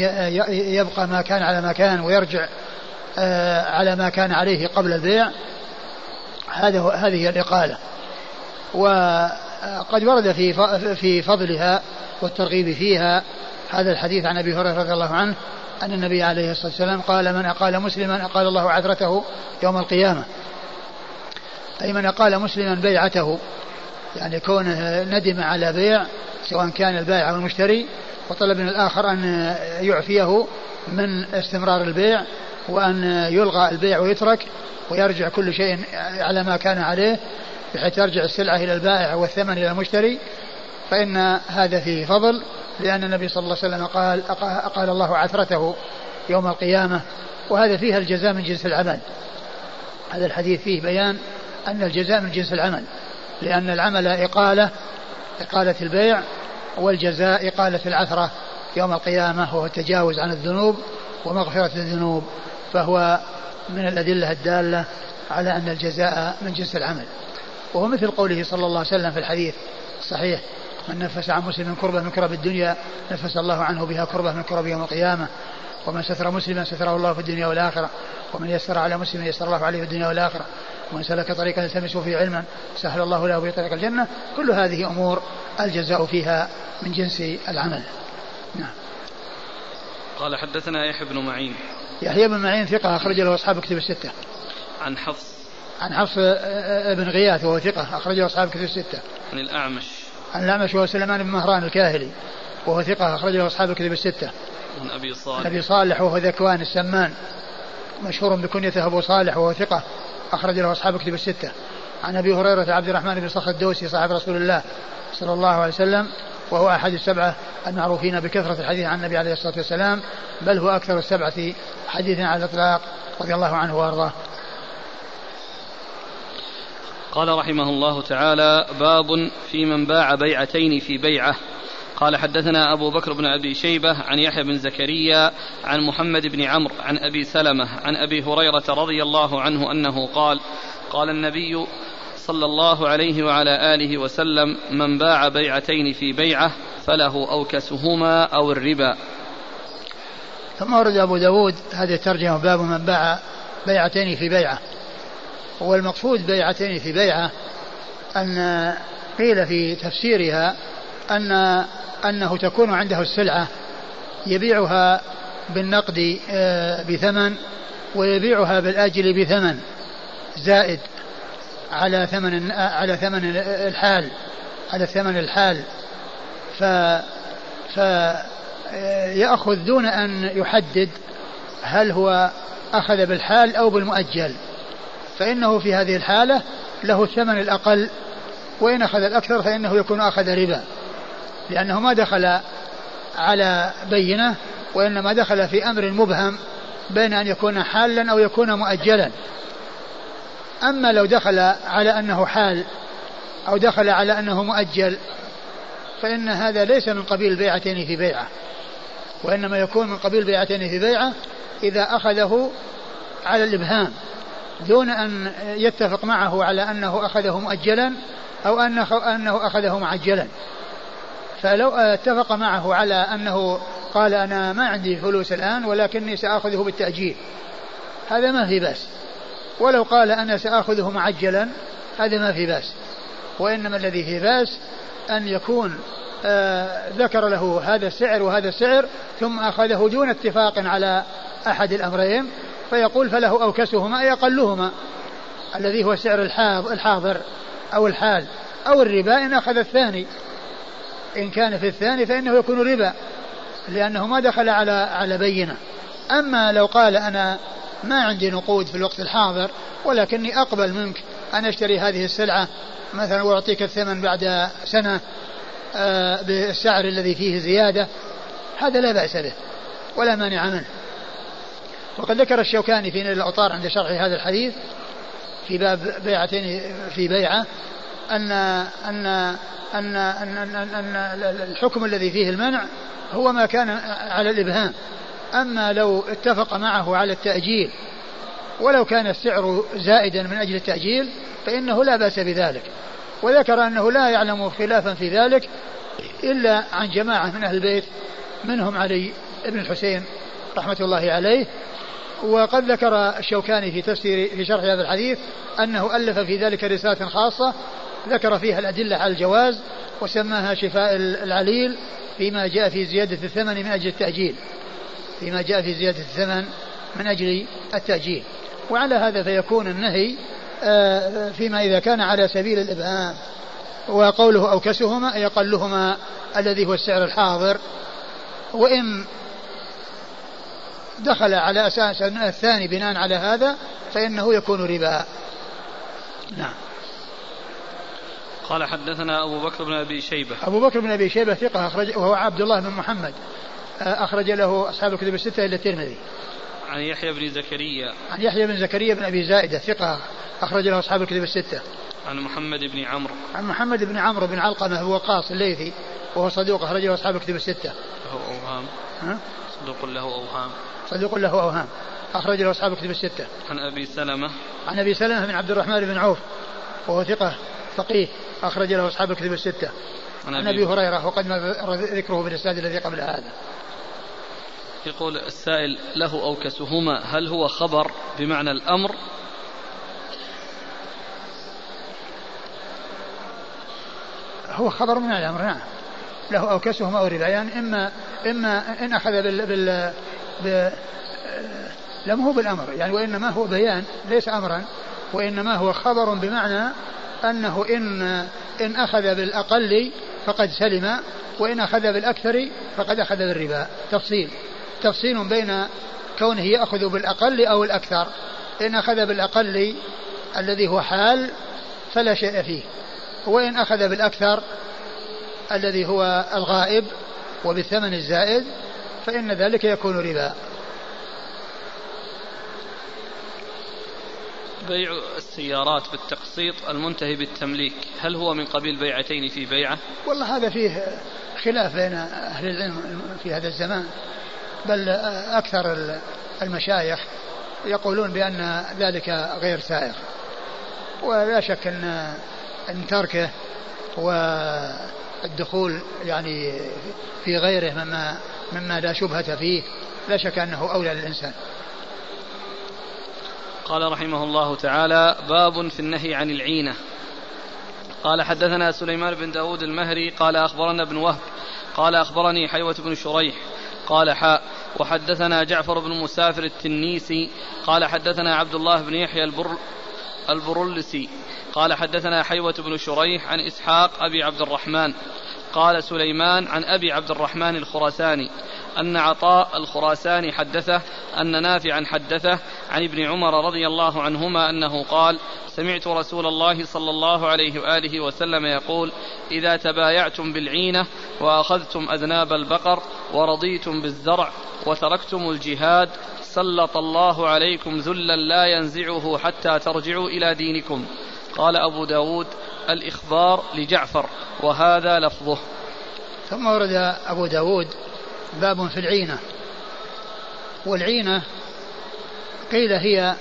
S1: يبقى ما كان على ما كان ويرجع آه، على ما كان عليه قبل البيع هذا هذه الإقالة. وقد ورد في في فضلها والترغيب فيها هذا الحديث عن أبي هريرة رضي الله عنه أن النبي عليه الصلاة والسلام قال من أقال مسلما أقال الله عثرته يوم القيامة. أي من أقال مسلما بيعته. يعني كونه ندم على بيع سواء كان البائع أو المشتري وطلب من الآخر أن يعفيه من استمرار البيع وأن يلغى البيع ويترك ويرجع كل شيء على ما كان عليه بحيث ترجع السلعة إلى البائع والثمن إلى المشتري. فإن هذا فيه فضل لأن النبي صلى الله عليه وسلم قال قال الله عثرته يوم القيامة وهذا فيها الجزاء من جنس العمل. هذا الحديث فيه بيان أن الجزاء من جنس العمل لأن العمل إقالة إقالة البيع والجزاء إقالة العثرة يوم القيامة وهو التجاوز عن الذنوب ومغفرة الذنوب. فهو من الأدلة الدالة على أن الجزاء من جنس العمل. وهو مثل قوله صلى الله عليه وسلم في الحديث الصحيح من نفس عن مسلم كربة من كرب الدنيا نفس الله عنه بها كربة من كرب يوم القيامة. ومن ستر مسلما ستره الله في الدنيا والآخرة. ومن يسر على مسلم يسر الله عليه في الدنيا والآخرة. ومن سلك طريقا يلتمس فيه علما سهل الله له به طريق الجنة. كل هذه أمور الجزاء فيها من جنس العمل. نعم.
S2: قال حدثنا يحيى بن معين.
S1: يحيى بن معين ثقة أخرج له أصحاب كتب الستة.
S2: عن حفص.
S1: عن حفص آه، آه، بن غياث وهو ثقة أخرج له أصحاب كتب الستة.
S2: عن الأعمش.
S1: عن الأعمش وهو سليمان بن مهران الكاهلي وهو ثقة أخرج له أصحاب كتب الستة.
S2: عن أبي صالح.
S1: أبي صالح وهو ذكوان السمان مشهور بكنيته أبو صالح وهو ثقة أخرج له أصحاب كتب الستة. عن أبي هريرة عبد الرحمن بن صخر الدوسي صاحب رسول الله صلى الله عليه وسلم وهو أحد السبعة المعروفين بكثرة الحديث عن النبي عليه الصلاة والسلام بل هو أكثر السبعة حديثا على الإطلاق رضي الله عنه وأرضاه.
S2: قال رحمه الله تعالى باب في من باع بيعتين في بيعة. قال حدثنا أبو بكر بن أبي شيبة عن يحيى بن زكريا عن محمد بن عمرو عن أبي سلمة عن أبي هريرة رضي الله عنه أنه قال قال النبي صلى الله عليه وعلى آله وسلم من باع بيعتين في بيعة فله أوكسهما أو الربا.
S1: ثم ورد أبو داود هذه الترجمة باب من باع بيعتين في بيعة. والمقصود بيعتين في بيعة أن قيل في تفسيرها أن أنه تكون عنده السلعة يبيعها بالنقد آه، بثمن ويبيعها بالآجل بثمن زائد على ثمن على ثمن الحال على ثمن الحال. ف فيأخذ دون أن يحدد هل هو أخذ بالحال أو بالمؤجل. فإنه في هذه الحالة له الثمن الأقل وإن أخذ الأكثر فإنه يكون أخذ ربا لأنه ما دخل على بينة وإنما دخل في أمر مبهم بين أن يكون حالا أو يكون مؤجلا. أما لو دخل على أنه حال أو دخل على أنه مؤجل فإن هذا ليس من قبيل بيعتين في بيعة وإنما يكون من قبيل بيعتين في بيعة إذا أخذه على الإبهام. دون أن يتفق معه على أنه أخذه مؤجلا أو أنه, أنه أخذه معجلا. فلو اتفق معه على أنه قال أنا ما عندي فلوس الآن ولكني سآخذه بالتأجيل. هذا ما في بأس. ولو قال أنا سآخذه معجلا هذا ما في بأس. وإنما الذي فيه بأس أن يكون آه ذكر له هذا السعر وهذا السعر ثم أخذه دون اتفاق على أحد الأمرين فيقول فله أوكسهما أي أقلهما الذي هو سعر الحاضر أو الحال أو الربا إن أخذ الثاني. إن كان في الثاني فإنه يكون ربا لأنه ما دخل على على بينة. أما لو قال أنا ما عندي نقود في الوقت الحاضر ولكني أقبل منك أن أشتري هذه السلعة مثلا وأعطيك الثمن بعد سنة آه، بالسعر الذي فيه زيادة هذا لا بأس به ولا مانع منه. وقد ذكر الشوكاني في نيل الأوطار عند شرح هذا الحديث في باب بيعتين في بيعة أن أن أن أن, أن, أن, أن الحكم الذي فيه المنع هو ما كان على الإبهام. أما لو اتفق معه على التأجيل ولو كان السعر زائدا من أجل التأجيل فإنه لا بأس بذلك. وذكر أنه لا يعلم خلافا في ذلك إلا عن جماعة من أهل البيت منهم علي بن الحسين رحمة الله عليه. وقد ذكر الشوكاني في تفسير في شرح هذا الحديث أنه ألف في ذلك رسالة خاصة ذكر فيها الأدلة على الجواز وسماها شفاء العليل فيما جاء في زيادة الثمن من أجل التأجيل. فيما جاء في زيادة الثمن من أجل التأجيل. وعلى هذا فيكون النهي آه، فيما إذا كان على سبيل الإبهام وقوله أوكسهما أي أقلهما الذي هو السعر الحاضر. وإن دخل على أساس الثاني بناء على هذا فإنه يكون ربا. نعم.
S2: قال حدثنا أبو بكر بن أبي شيبة.
S1: أبو بكر بن أبي شيبة ثقة أخرج وهو عبد الله بن محمد. آه، أخرج له أصحاب الكتب الستة إلا الترمذي.
S2: عن يحيى بن زكريا.
S1: عن يحيى بن زكريا بن أبي زائدة ثقة أخرج له أصحاب الكتب الستة.
S2: عن محمد بن عمرو.
S1: عن محمد بن عمرو بن علقمة هو وقاص الليثي وهو صدوق أخرج له أصحاب الكتب الستة.
S2: له أوهام. ها؟ صدوق له أوهام.
S1: صدوق له أوهام أخرج له أصحاب الكتب الستة.
S2: عن أبي سلمة.
S1: عن أبي سلمة بن عبد الرحمن بن عوف وهو ثقة فقيه أخرج له أصحاب الكتب الستة. عن أبي هريرة وقد ذكره في الإسناد الذي قبل هذا.
S2: يقول السائل له أوكسهما هل هو خبر بمعنى الأمر؟
S1: هو خبر من الأمر نعم. له أوكسهما أو ربا يعني إما إما إن أخذ بال, بال, بال لم هو بالأمر يعني وإنما هو بيان ليس أمرا وإنما هو خبر بمعنى أنه إن إن أخذ بالأقل فقد سلم وإن أخذ بالأكثر فقد أخذ بالربا. تفصيل. تفصيل بين كونه يأخذ بالأقل أو الأكثر. إن أخذ بالأقل الذي هو حال فلا شيء فيه. وإن أخذ بالأكثر الذي هو الغائب وبالثمن الزائد فإن ذلك يكون ربا.
S2: بيع السيارات بالتقسيط المنتهي بالتمليك هل هو من قبيل بيعتين في بيعة؟
S1: والله هذا فيه خلاف بين أهل العلم في هذا الزمان بل أكثر المشايخ يقولون بأن ذلك غير سائر ولا شك أن أن تركه والدخول يعني في غيره مما مما لا شبهة فيه لا شك أنه أولى للإنسان.
S2: قال رحمه الله تعالى باب في النهي عن العينة. قال حدثنا سليمان بن داود المهري قال أخبرنا ابن وهب قال أخبرني حيوة بن شريح قال حاء. وحدثنا جعفر بن مسافر التنيسي قال حدثنا عبد الله بن يحيى البر البرلسي قال حدثنا حيوة بن شريح عن إسحاق أبي عبد الرحمن قال سليمان عن أبي عبد الرحمن الخراساني أن عطاء الخراساني حدثه أن نافعا حدثه عن ابن عمر رضي الله عنهما أنه قال سمعت رسول الله صلى الله عليه وآله وسلم يقول إذا تبايعتم بالعينة وأخذتم أذناب البقر ورضيتم بالزرع وتركتم الجهاد سلط الله عليكم ذلا لا ينزعه حتى ترجعوا إلى دينكم. قال أبو داود الإخبار لجعفر وهذا لفظه.
S1: ثم ورد أبو داود باب في العينة. والعينة قيل هي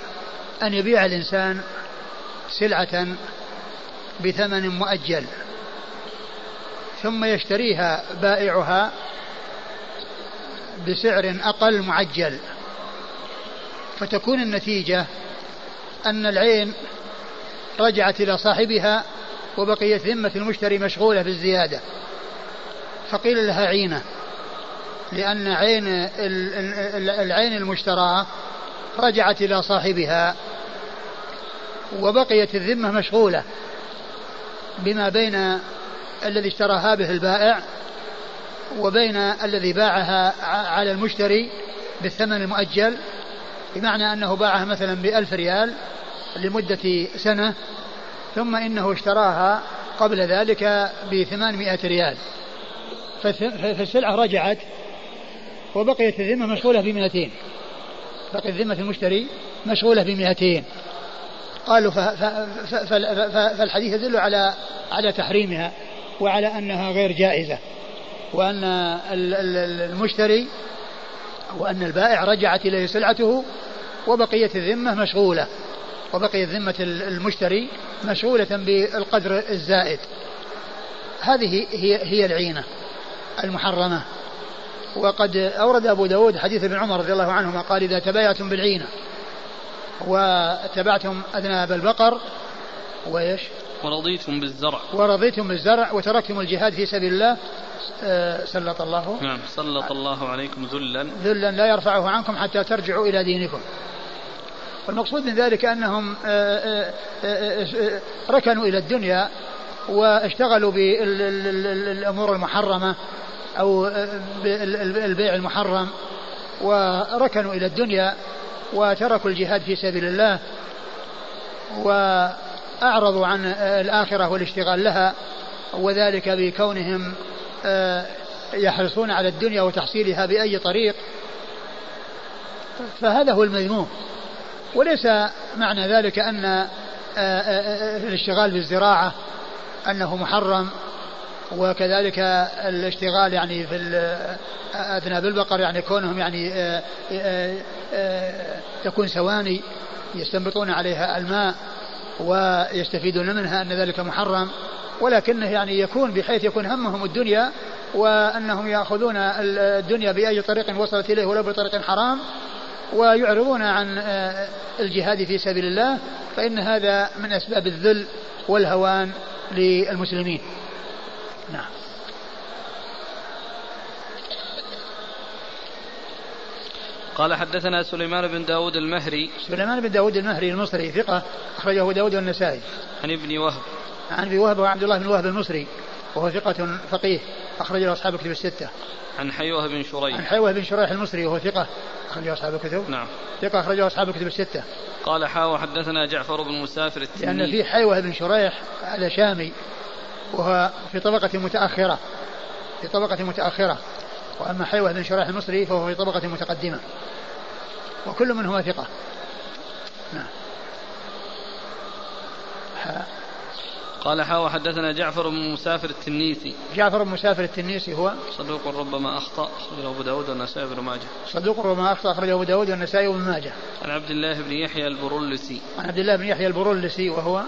S1: أن يبيع الإنسان سلعة بثمن مؤجل ثم يشتريها بائعها بسعر أقل معجل. فتكون النتيجة أن العين رجعت إلى صاحبها وبقية ذمة المشتري مشغولة بالزيادة. فقيل لها عينة لأن عين العين المشتراة رجعت إلى صاحبها وبقيت الذمة مشغولة بما بين الذي اشتراها به البائع وبين الذي باعها على المشتري بالثمن المؤجل بمعنى أنه باعها مثلا بألف ريال لمدة سنة ثم إنه اشتراها قبل ذلك بثمانمائة ريال. فالسلعة رجعت وبقيت الذمة مشغولة بمئتين. بقيت ذمة المشتري مشغولة بمئتين. قالوا فالحديث يدل على على تحريمها وعلى أنها غير جائزة. وأن المشتري وأن البائع رجعت إليه سلعته وبقيه الذمة مشغولة. وبقيت ذمة المشتري مشغوله بالقدر الزائد. هذه هي هي العينة المحرمة. وقد أورد أبو داود حديث ابن عمر رضي الله عنهما قال إذا تبايعتم بالعينة واتبعتم أذناب البقر وإيش؟
S2: ورضيتم بالزرع.
S1: ورضيتم بالزرع وتركتم الجهاد في سبيل الله. آه، سلط الله.
S2: نعم سلط الله عليكم ذلا.
S1: ذلا لا يرفعه عنكم حتى ترجعوا إلى دينكم. والمقصود من ذلك أنهم آه، آه، ركنوا إلى الدنيا واشتغلوا بالأمور المحرمة أو البيع المحرم وركنوا إلى الدنيا وتركوا الجهاد في سبيل الله وأعرضوا عن الآخرة والاشتغال لها وذلك بكونهم آه، يحرصون على الدنيا وتحصيلها بأي طريق. فهذا هو المذموم. وليس معنى ذلك أن آه، آه، الاشتغال بالزراعة أنه محرم وكذلك الاشتغال يعني في أذناب البقر يعني كونهم يعني تكون سواني يستنبطون عليها الماء ويستفيدون منها أن ذلك محرم ولكنه يعني يكون بحيث يكون همهم الدنيا وأنهم يأخذون الدنيا بأي طريق وصلت إليه ولو بطريق حرام ويعرضون عن الجهاد في سبيل الله فإن هذا من أسباب الذل والهوان للمسلمين. نعم.
S2: قال حدثنا سليمان بن داود المهري.
S1: سليمان بن داود المهري المصري ثقة أخرجه داود والنسائي.
S2: عن ابن وهب.
S1: عن ابن وهب وعبد الله بن وهب المصري وهو ثقة فقيه. أخرج له أصحاب الكتب الستة.
S2: عن حيوة بن شريح.
S1: عن حيوة بن شريح المصري وهو ثقة أخرجه أصحاب الكتب.
S2: نعم.
S1: ثقة أخرجه أصحاب الكتب الستة.
S2: قال حاوى حدثنا جعفر بن مسافر التنين.
S1: لأن في حيوة بن شريح هذا شامي وهو في طبقة متأخرة في طبقة متأخرة وأما حيوة بن شريح المصري فهو في طبقة متقدمة وكل منهما ثقة نعم
S2: قال حاوى حدثنا جعفر بن مسافر التنيسي.
S1: جعفر بن مسافر التنيسي هو
S2: صدوق ربما أخطأ أخرجه أبو داود والنسائي بن ماجه.
S1: صدوق ربما أخطأ أخرجه أبو داود والنسائي بن ماجه.
S2: عن عبد الله بن يحيى البرولسي
S1: عن عبد الله بن يحيى البرولسي وهو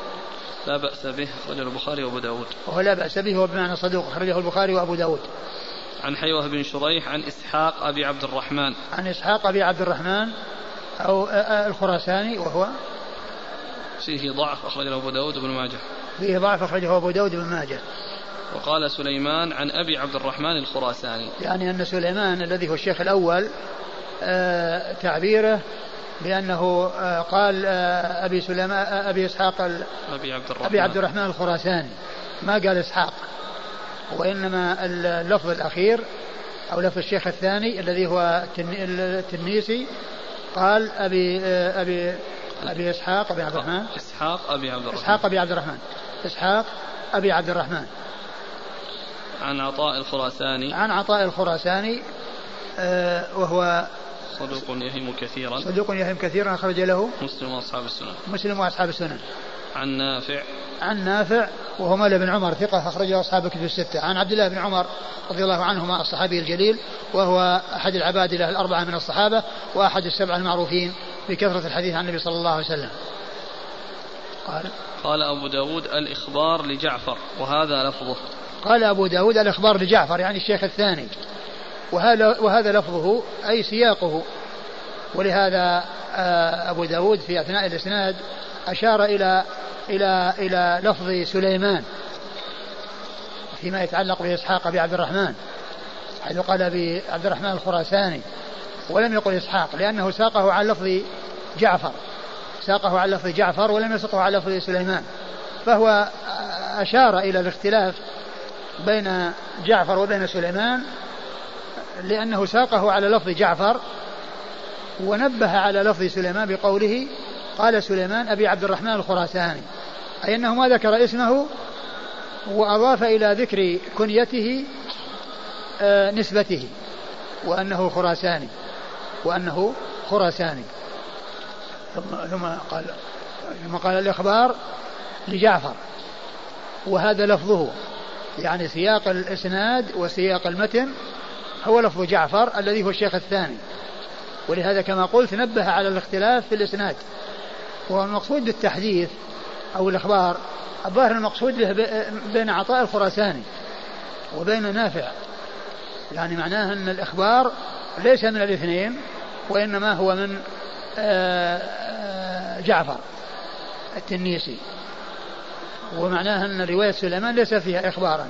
S2: لا بأس به أخرجه البخاري وأبو داود.
S1: وهو لا بأس به هو بمعنى صدوق أخرجه البخاري وأبو داود.
S2: عن حيوة بن شريح عن إسحاق أبي عبد الرحمن.
S1: عن إسحاق أبي عبد الرحمن أو الخراساني وهو
S2: فيه ضعف أخرجه أبو داود بن ماجه.
S1: فيه ضعف أخرجه أبو داود بن ماجه.
S2: وقال سليمان عن أبي عبد الرحمن الخراساني.
S1: يعني أن سليمان الذي هو الشيخ الأول آه تعبيره بأنه آه قال آه أبي سليمان أبي إسحاق
S2: أبي عبد الرحمن.
S1: أبي عبد الرحمن الخراساني. ما قال إسحاق وإنما اللفظ الأخير أو لفظ الشيخ الثاني الذي هو التنيسي قال أبي أبي أبي إسحاق أبي عبد الرحمن.
S2: إسحاق أبي عبد الرحمن.
S1: إسحاق أبي عبد الرحمن. إسحاق أبي عبد الرحمن.
S2: عن عطاء الخراساني.
S1: عن عطاء الخراساني آه وهو
S2: صدوق يهم كثيرا.
S1: صدوق يهم كثيرا أخرج له
S2: مسلم وأصحاب السنن.
S1: مسلم وأصحاب السنن.
S2: عن نافع.
S1: عن نافع وهو مولى بن عمر ثقة أخرجه أصحاب الكتب الستة. عن عبد الله بن عمر رضي الله عنهما الصحابي الجليل وهو أحد العبادلة الأربعة من الصحابة وأحد السبعة المعروفين بكثرة الحديث عن النبي صلى الله عليه وسلم.
S2: قال. قال أبو داود الإخبار لجعفر وهذا لفظه.
S1: قال أبو داود الإخبار لجعفر يعني الشيخ الثاني. وهذا, وهذا لفظه أي سياقه. ولهذا آه، أبو داود في أثناء الإسناد أشار إلى إلى إلى لفظ سليمان فيما يتعلق بإسحاق أبي عبد الرحمن حيث قال بعبد الرحمن الخراساني ولم يقل إسحاق لأنه ساقه على لفظ جعفر. ساقه على لفظ جعفر ولم يسقه على لفظ سليمان. فهو أشار إلى الاختلاف بين جعفر وبين سليمان لأنه ساقه على لفظ جعفر ونبه على لفظ سليمان بقوله قال سليمان أبي عبد الرحمن الخراساني. أي أنه ما ذكر اسمه وأضاف إلى ذكر كنيته آه، نسبته وأنه خراساني وأنه خراساني. ثم ثم قال ثم قال الإخبار لجعفر. وهذا لفظه يعني سياق الإسناد وسياق المتن هو لفظ جعفر الذي هو الشيخ الثاني. ولهذا كما قلت نبه على الاختلاف في الإسناد. والمقصود بالتحديث أو الإخبار الظاهر المقصود به بين عطاء الخراساني وبين نافع. يعني معناه أن الإخبار ليس من الاثنين وإنما هو من جعفر التنيسي. ومعناه أن رواية سليمان ليس فيها إخبارا.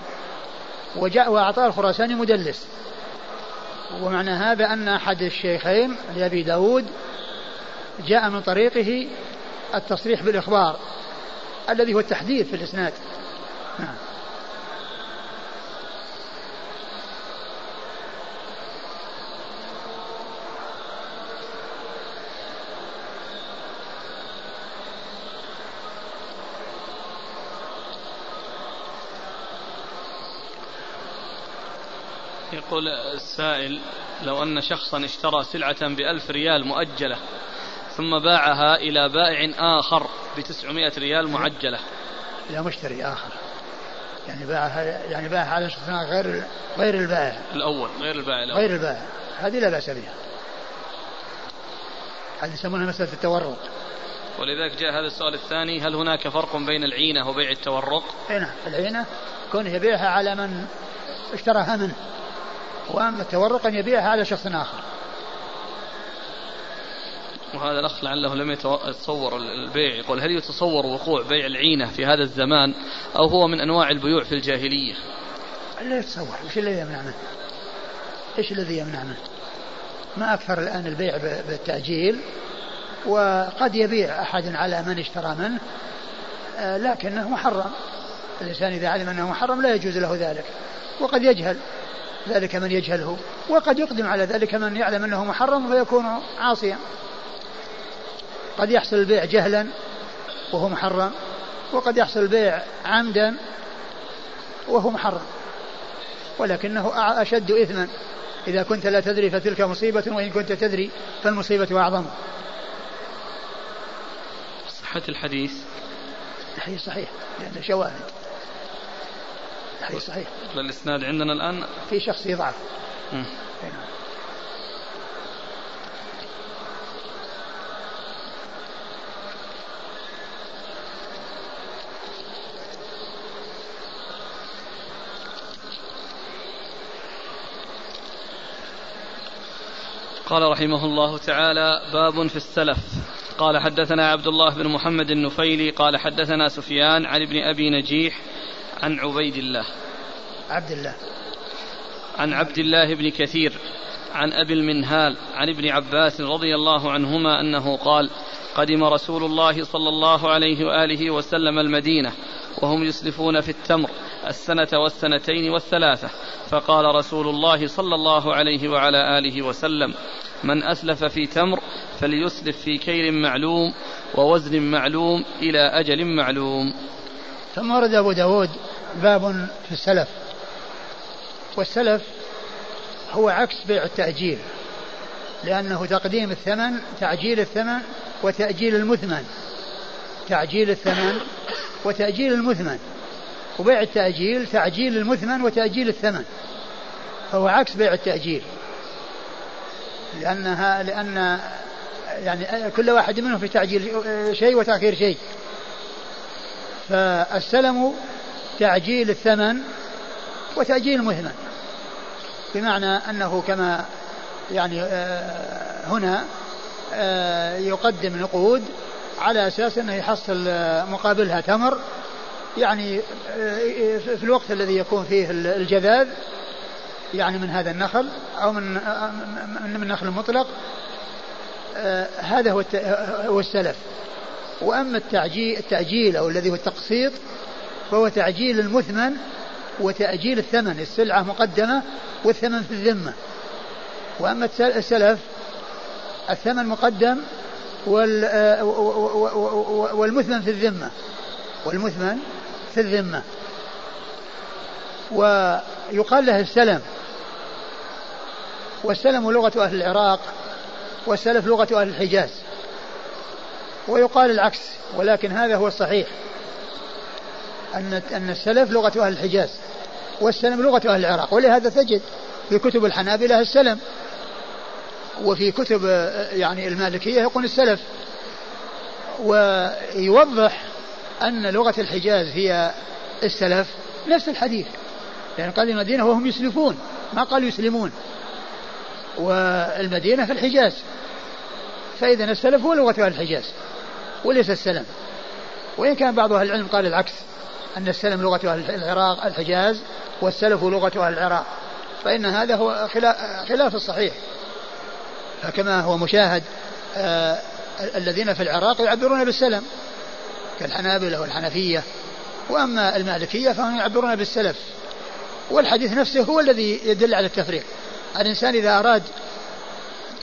S1: وجاء وأعطاه الخراساني مدلس. ومعنى هذا أن أحد الشيخين لأبي داود جاء من طريقه التصريح بالإخبار الذي هو التحديث في الإسناد. نعم.
S2: يقول السائل لو أن شخصا اشترى سلعة بألف ريال مؤجلة ثم باعها إلى بائع آخر بتسعمائة ريال معجلة.
S1: إلى مشتري آخر. يعني باعها يعني باعها على شخص غير غير البائع.
S2: الأول غير البائع الأول.
S1: غير البائع. هذه لا بأس بها. هذه يسمونها مسألة التورق.
S2: ولذلك جاء هذا السؤال الثاني هل هناك فرق بين العينة وبيع التورق؟
S1: اي نعم. العينة كونه يبيعها على من اشتراها منه. وأما التورق أن يبيعها على شخص آخر.
S2: وهذا الأخ لعله لم يتصور البيع. يقول هل يتصور وقوع بيع العينة في هذا الزمان أو هو من أنواع البيوع في الجاهلية؟
S1: لا يتصور. وش الذي يمنع منه؟ إيش الذي يمنع منه؟ ما أكثر الآن البيع بالتأجيل وقد يبيع أحد على من اشترى منه آه، لكنه محرم. الإنسان إذا علم أنه محرم لا يجوز له ذلك وقد يجهل. ذلك من يجهله وقد يقدم على ذلك من يعلم أنه محرم فيكون عاصيا. قد يحصل البيع جهلا وهو محرم وقد يحصل البيع عمدا وهو محرم. ولكنه أشد إثما. إذا كنت لا تدري فتلك مصيبة وإن كنت تدري فالمصيبة أعظم.
S2: صحة الحديث.
S1: الحديث صحيح. لأنه شواهد. الحديث صحيح.
S2: الإسناد عندنا الآن؟
S1: في شخص يضعف.
S2: قال رحمه الله تعالى باب في السلف. قال حدثنا عبد الله بن محمد النفيلي قال حدثنا سفيان عن ابن أبي نجيح عن عبيد الله.
S1: عبد الله.
S2: عن عبد الله بن كثير عن أبي المنهال عن ابن عباس رضي الله عنهما أنه قال قدم رسول الله صلى الله عليه وآله وسلم المدينة وهم يسلفون في التمر السنة والسنتين والثلاثة. فقال رسول الله صلى الله عليه وعلى آله وسلم من أسلف في تمر فليسلف في كيل معلوم ووزن معلوم إلى أجل معلوم.
S1: ثم ورد أبو داود باب في السلف. والسلف هو عكس بيع التأجيل لأنه تقديم الثمن تعجيل الثمن وتأجيل المثمن. تعجيل الثمن وتأجيل المثمن. وبيع التأجيل تعجيل المثمن وتأجيل الثمن. فهو عكس بيع التأجيل. لأنها لأن يعني كل واحد منهم في تعجيل شيء وتأخير شيء. فالسلم تعجيل الثمن وتأجيل المثمن بمعنى أنه كما يعني آه، هنا آه، يقدم نقود على أساس أنه يحصل مقابلها تمر. يعني في الوقت الذي يكون فيه الجذاذ يعني من هذا النخل أو من من نخل مطلق هذا هو السلف. وأما التعجيل, التأجيل أو الذي هو التقسيط فهو تعجيل المثمن وتأجيل الثمن السلعة مقدمة والثمن في الذمة. وأما السلف الثمن مقدم والمثمن في الذمة. والمثمن في الذمة. ويقال له السلم. والسلم لغة أهل العراق والسلف لغة أهل الحجاز. ويقال العكس ولكن هذا هو الصحيح. أن أن السلف لغة أهل الحجاز والسلم لغة أهل العراق. ولهذا تجد في كتب الحنابلة السلم وفي كتب يعني المالكية يقول السلف ويوضح أن لغة الحجاز هي السلف نفس الحديث. يعني قال المدينة وهم يسلفون ما قال يسلمون. والمدينة في الحجاز. فإذا السلف هو لغة أهل الحجاز. وليس السلم. وإن كان بعض أهل العلم قال العكس أن السلم لغة أهل العراق الحجاز والسلف لغة أهل العراق. فإن هذا هو خلاف الصحيح فكما هو مشاهد آه الذين في العراق يعبرون بالسلم كالحنابلة والحنفية. وأما المالكية فهم يعبرون بالسلف. والحديث نفسه هو الذي يدل على التفريق. الإنسان إذا أراد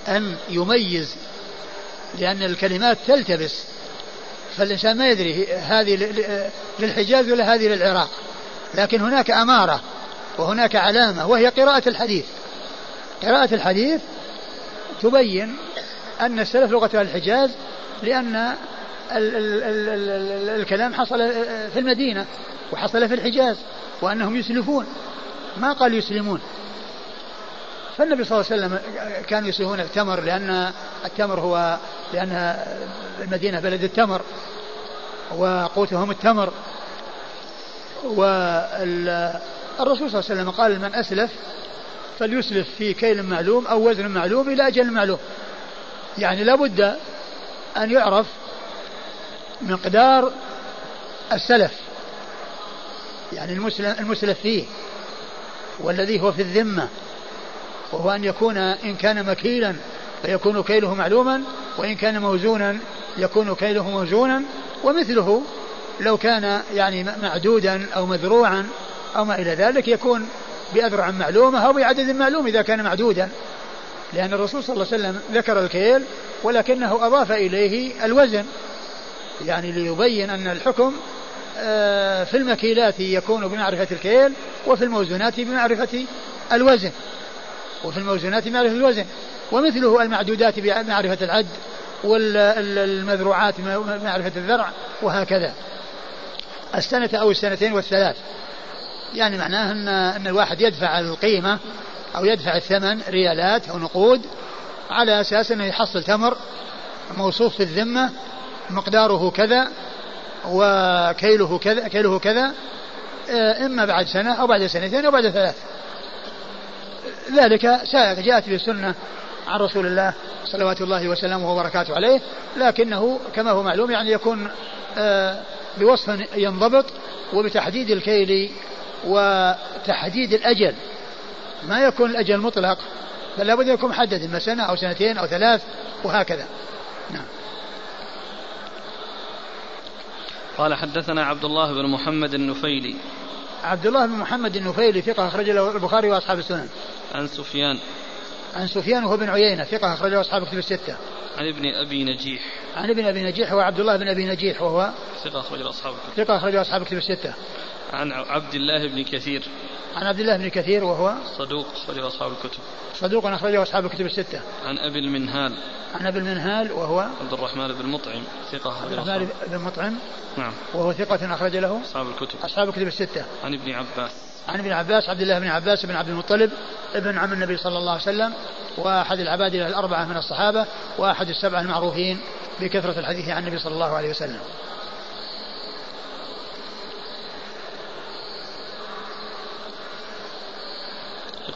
S1: أن يميز لأن الكلمات تلتبس فالإنسان ما يدري هذه للحجاز ولا هذه للعراق. لكن هناك أمارة وهناك علامة وهي قراءة الحديث. قراءة الحديث تبين أن السلف لغة الحجاز لأن ال ال ال ال الكلام حصل في المدينة وحصل في الحجاز وأنهم يسلفون. ما قال يسلمون؟ فالنبي صلى الله عليه وسلم كانوا يسلفون التمر لأن التمر هو لأن المدينة بلد التمر وقوتهم التمر. والرسول صلى الله عليه وسلم قال من أسلف فليسلف في كيل معلوم أو وزن معلوم إلى أجل معلوم. يعني لابد أن يعرف مقدار السلف يعني المسلف فيه والذي هو في الذمة. وهو أن يكون إن كان مكيلا فيكون كيله معلوما وإن كان موزونا يكون كيله موزونا ومثله لو كان يعني معدودا أو مذروعا أو ما إلى ذلك يكون بأذرع معلومة أو بعدد معلوم إذا كان معدودا. لأن الرسول صلى الله عليه وسلم ذكر الكيل ولكنه أضاف إليه الوزن يعني ليبين أن الحكم آه، في المكيلات يكون بمعرفة الكيل وفي الموزونات بمعرفة الوزن. وفي الموزونات بمعرفة الوزن. ومثله المعدودات بمعرفة العد والمذروعات بمعرفة الذرع وهكذا. السنة أو السنتين والثلاث. يعني معناه أن أن الواحد يدفع القيمة أو يدفع الثمن ريالات أو نقود على أساس أنه يحصل تمر موصوف في الذمة مقداره كذا وكيله كذا كيله كذا إما بعد سنة أو بعد سنتين أو بعد ثلاث. ذلك جاءت في السنة عن رسول الله صلوات الله وسلامه وبركاته عليه لكنه كما هو معلوم يعني يكون آه، بوصف ينضبط وبتحديد الكيل وتحديد الأجل. ما يكون الأجل مطلق بل لابد يكون محدد إما سنة أو سنتين أو ثلاث وهكذا. نعم.
S2: قال حدثنا عبد الله بن محمد النفيلي.
S1: عبد الله بن محمد النفيلي ثقة أخرج له البخاري وأصحاب السنن
S2: عن سفيان
S1: عن سفيان وهو بن عيينة ثقة أخرجه أصحاب كتب الستة.
S2: عن ابن أبي نجيح.
S1: عن ابن أبي نجيح هو عبد الله بن أبي نجيح وهو
S2: ثقة أخرجه أصحاب الكتب.
S1: ثقة أخرجه أصحاب كتب الستة.
S2: عن عبد الله بن كثير.
S1: عن عبد الله بن كثير وهو
S2: صدوق أخرجه أصحاب الكتب.
S1: صدوق أخرجه أصحاب الكتب الستة.
S2: عن أبي المنهال.
S1: عن أبي المنهال وهو
S2: عبد الرحمن بن مطعم ثقة
S1: عبد الرحمن بن مطعم
S2: نعم
S1: وهو ثقة أخرج له
S2: أصحاب الكتب
S1: أصحاب الكتب الستة.
S2: عن ابن عباس.
S1: عن ابن عباس عبد الله بن عباس بن عبد المطلب ابن عم النبي صلى الله عليه وسلم وأحد العباد الأربعة من الصحابة وأحد السبعة المعروفين بكثرة الحديث عن النبي صلى الله عليه وسلم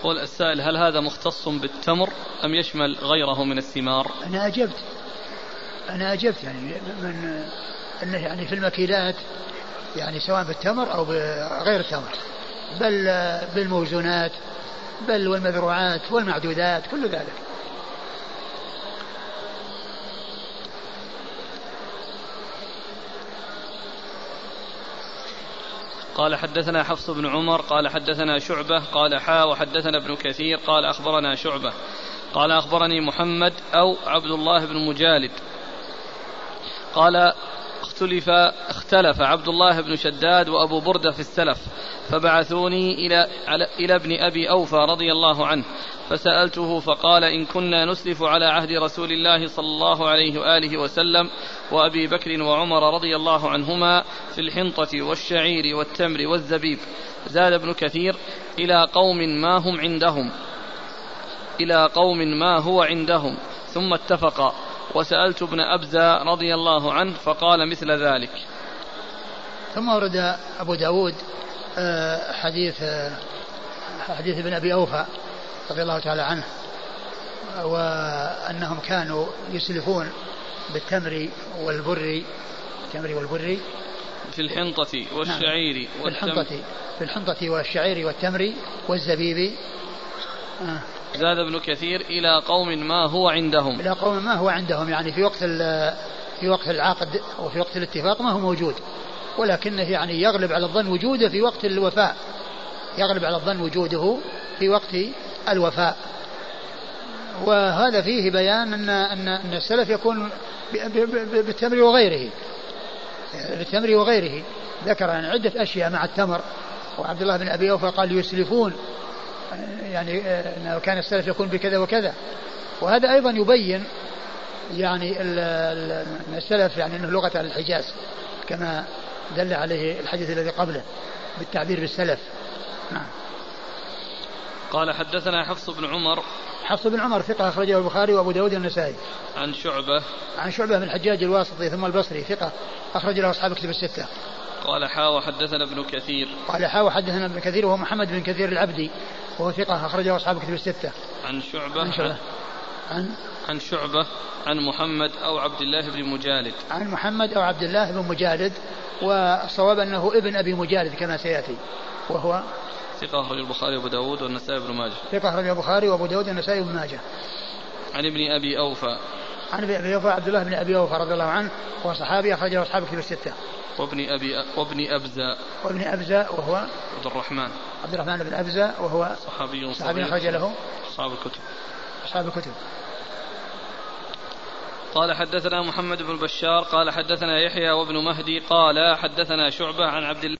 S2: يقول السائل هل هذا مختص بالتمر أم يشمل غيره من الثمار؟
S1: أنا أجبت. أنا أجبت يعني من أنه يعني في المكيلات يعني سواء بالتمر أو بغير التمر. بل بالموزونات بل والمذروعات والمعدودات كل ذلك.
S2: قال حدثنا حفص بن عمر قال حدثنا شعبة قال حا وحدثنا ابن كثير قال أخبرنا شعبة. قال أخبرني محمد أو عبد الله بن مجالد. قال اختلف اختلف عبد الله بن شداد وأبو بردة في السلف فبعثوني إلى إلى ابن أبي أوفى رضي الله عنه فسألته فقال إن كنا نسلف على عهد رسول الله صلى الله عليه وآله وسلم وأبي بكر وعمر رضي الله عنهما في الحنطة والشعير والتمر والزبيب زاد ابن كثير إلى قوم ما هم عندهم إلى قوم ما هو عندهم ثم اتفقا. وسألت ابن أبزة رضي الله عنه فقال مثل ذلك
S1: ثم ورد أبو داود آه، حديث آه، حديث ابن أبي أوفى رضي الله تعالى عنه وأنهم كانوا يسلفون بالتمر والبر التمر والبر
S2: في الحنطة والشعير
S1: نعم. في الحنطة في الحنطة والشعير والتمر والزبيب
S2: آه. زاد ابن كثير إلى قوم ما هو عندهم.
S1: إلى قوم ما هو عندهم يعني في وقت في وقت العقد وفي وقت الاتفاق ما هو موجود. ولكنه يعني يغلب على الظن وجوده في وقت الوفاء. يغلب على الظن وجوده في وقت الوفاء. وهذا فيه بيان أن أن أن السلف يكون بالتمر وغيره. بالتمر وغيره. ذكر يعني عدة أشياء مع التمر. وعبد الله بن أبي أوفى قال يسلفون. يعني انه كان السلف يكون بكذا وكذا. وهذا أيضا يبين يعني السلف يعني إنه لغة الحجاز كما دل عليه الحديث الذي قبله بالتعبير بالسلف. نعم.
S2: قال حدثنا حفص بن عمر.
S1: حفص بن عمر ثقة أخرجه البخاري وأبو داود النسائي
S2: عن شعبة.
S1: عن شعبة بن الحجاج الواسطي ثم البصري ثقة أخرج له أصحاب كتب الستة.
S2: قال حا وحدثنا ابن كثير.
S1: قال حا وحدثنا ابن كثير وهو محمد بن كثير العبدي وهو ثقة أخرجه أصحاب كتب الستة.
S2: عن شعبة عن
S1: شعبة.
S2: عن؟ عن شعبة عن محمد أو عبد الله بن مجالد.
S1: عن محمد أو عبد الله بن مجالد والصواب أنه ابن أبي مجالد كما سيأتي وهو
S2: ثقة أخرج البخاري وأبو داود والنسائي بن ماجه.
S1: ثقة أخرج البخاري وأبو داود والنسائي بن ماجه.
S2: عن ابن أبي أوفى.
S1: عن ابي اوفى عبد الله بن أبي اوفى رضي الله عنه وهو صحابي أخرجه أصحاب كتب الستة.
S2: وابن ابي وابن أبزة
S1: وابن أبزة وهو
S2: عبد الرحمن
S1: عبد الرحمن بن أبزة وهو
S2: صحابي
S1: صحابي أخرج له
S2: أصحاب الكتب
S1: أصحاب الكتب.
S2: قال حدثنا محمد بن بشار قال حدثنا يحيى وابن مهدي قال حدثنا شعبة عن عبد الله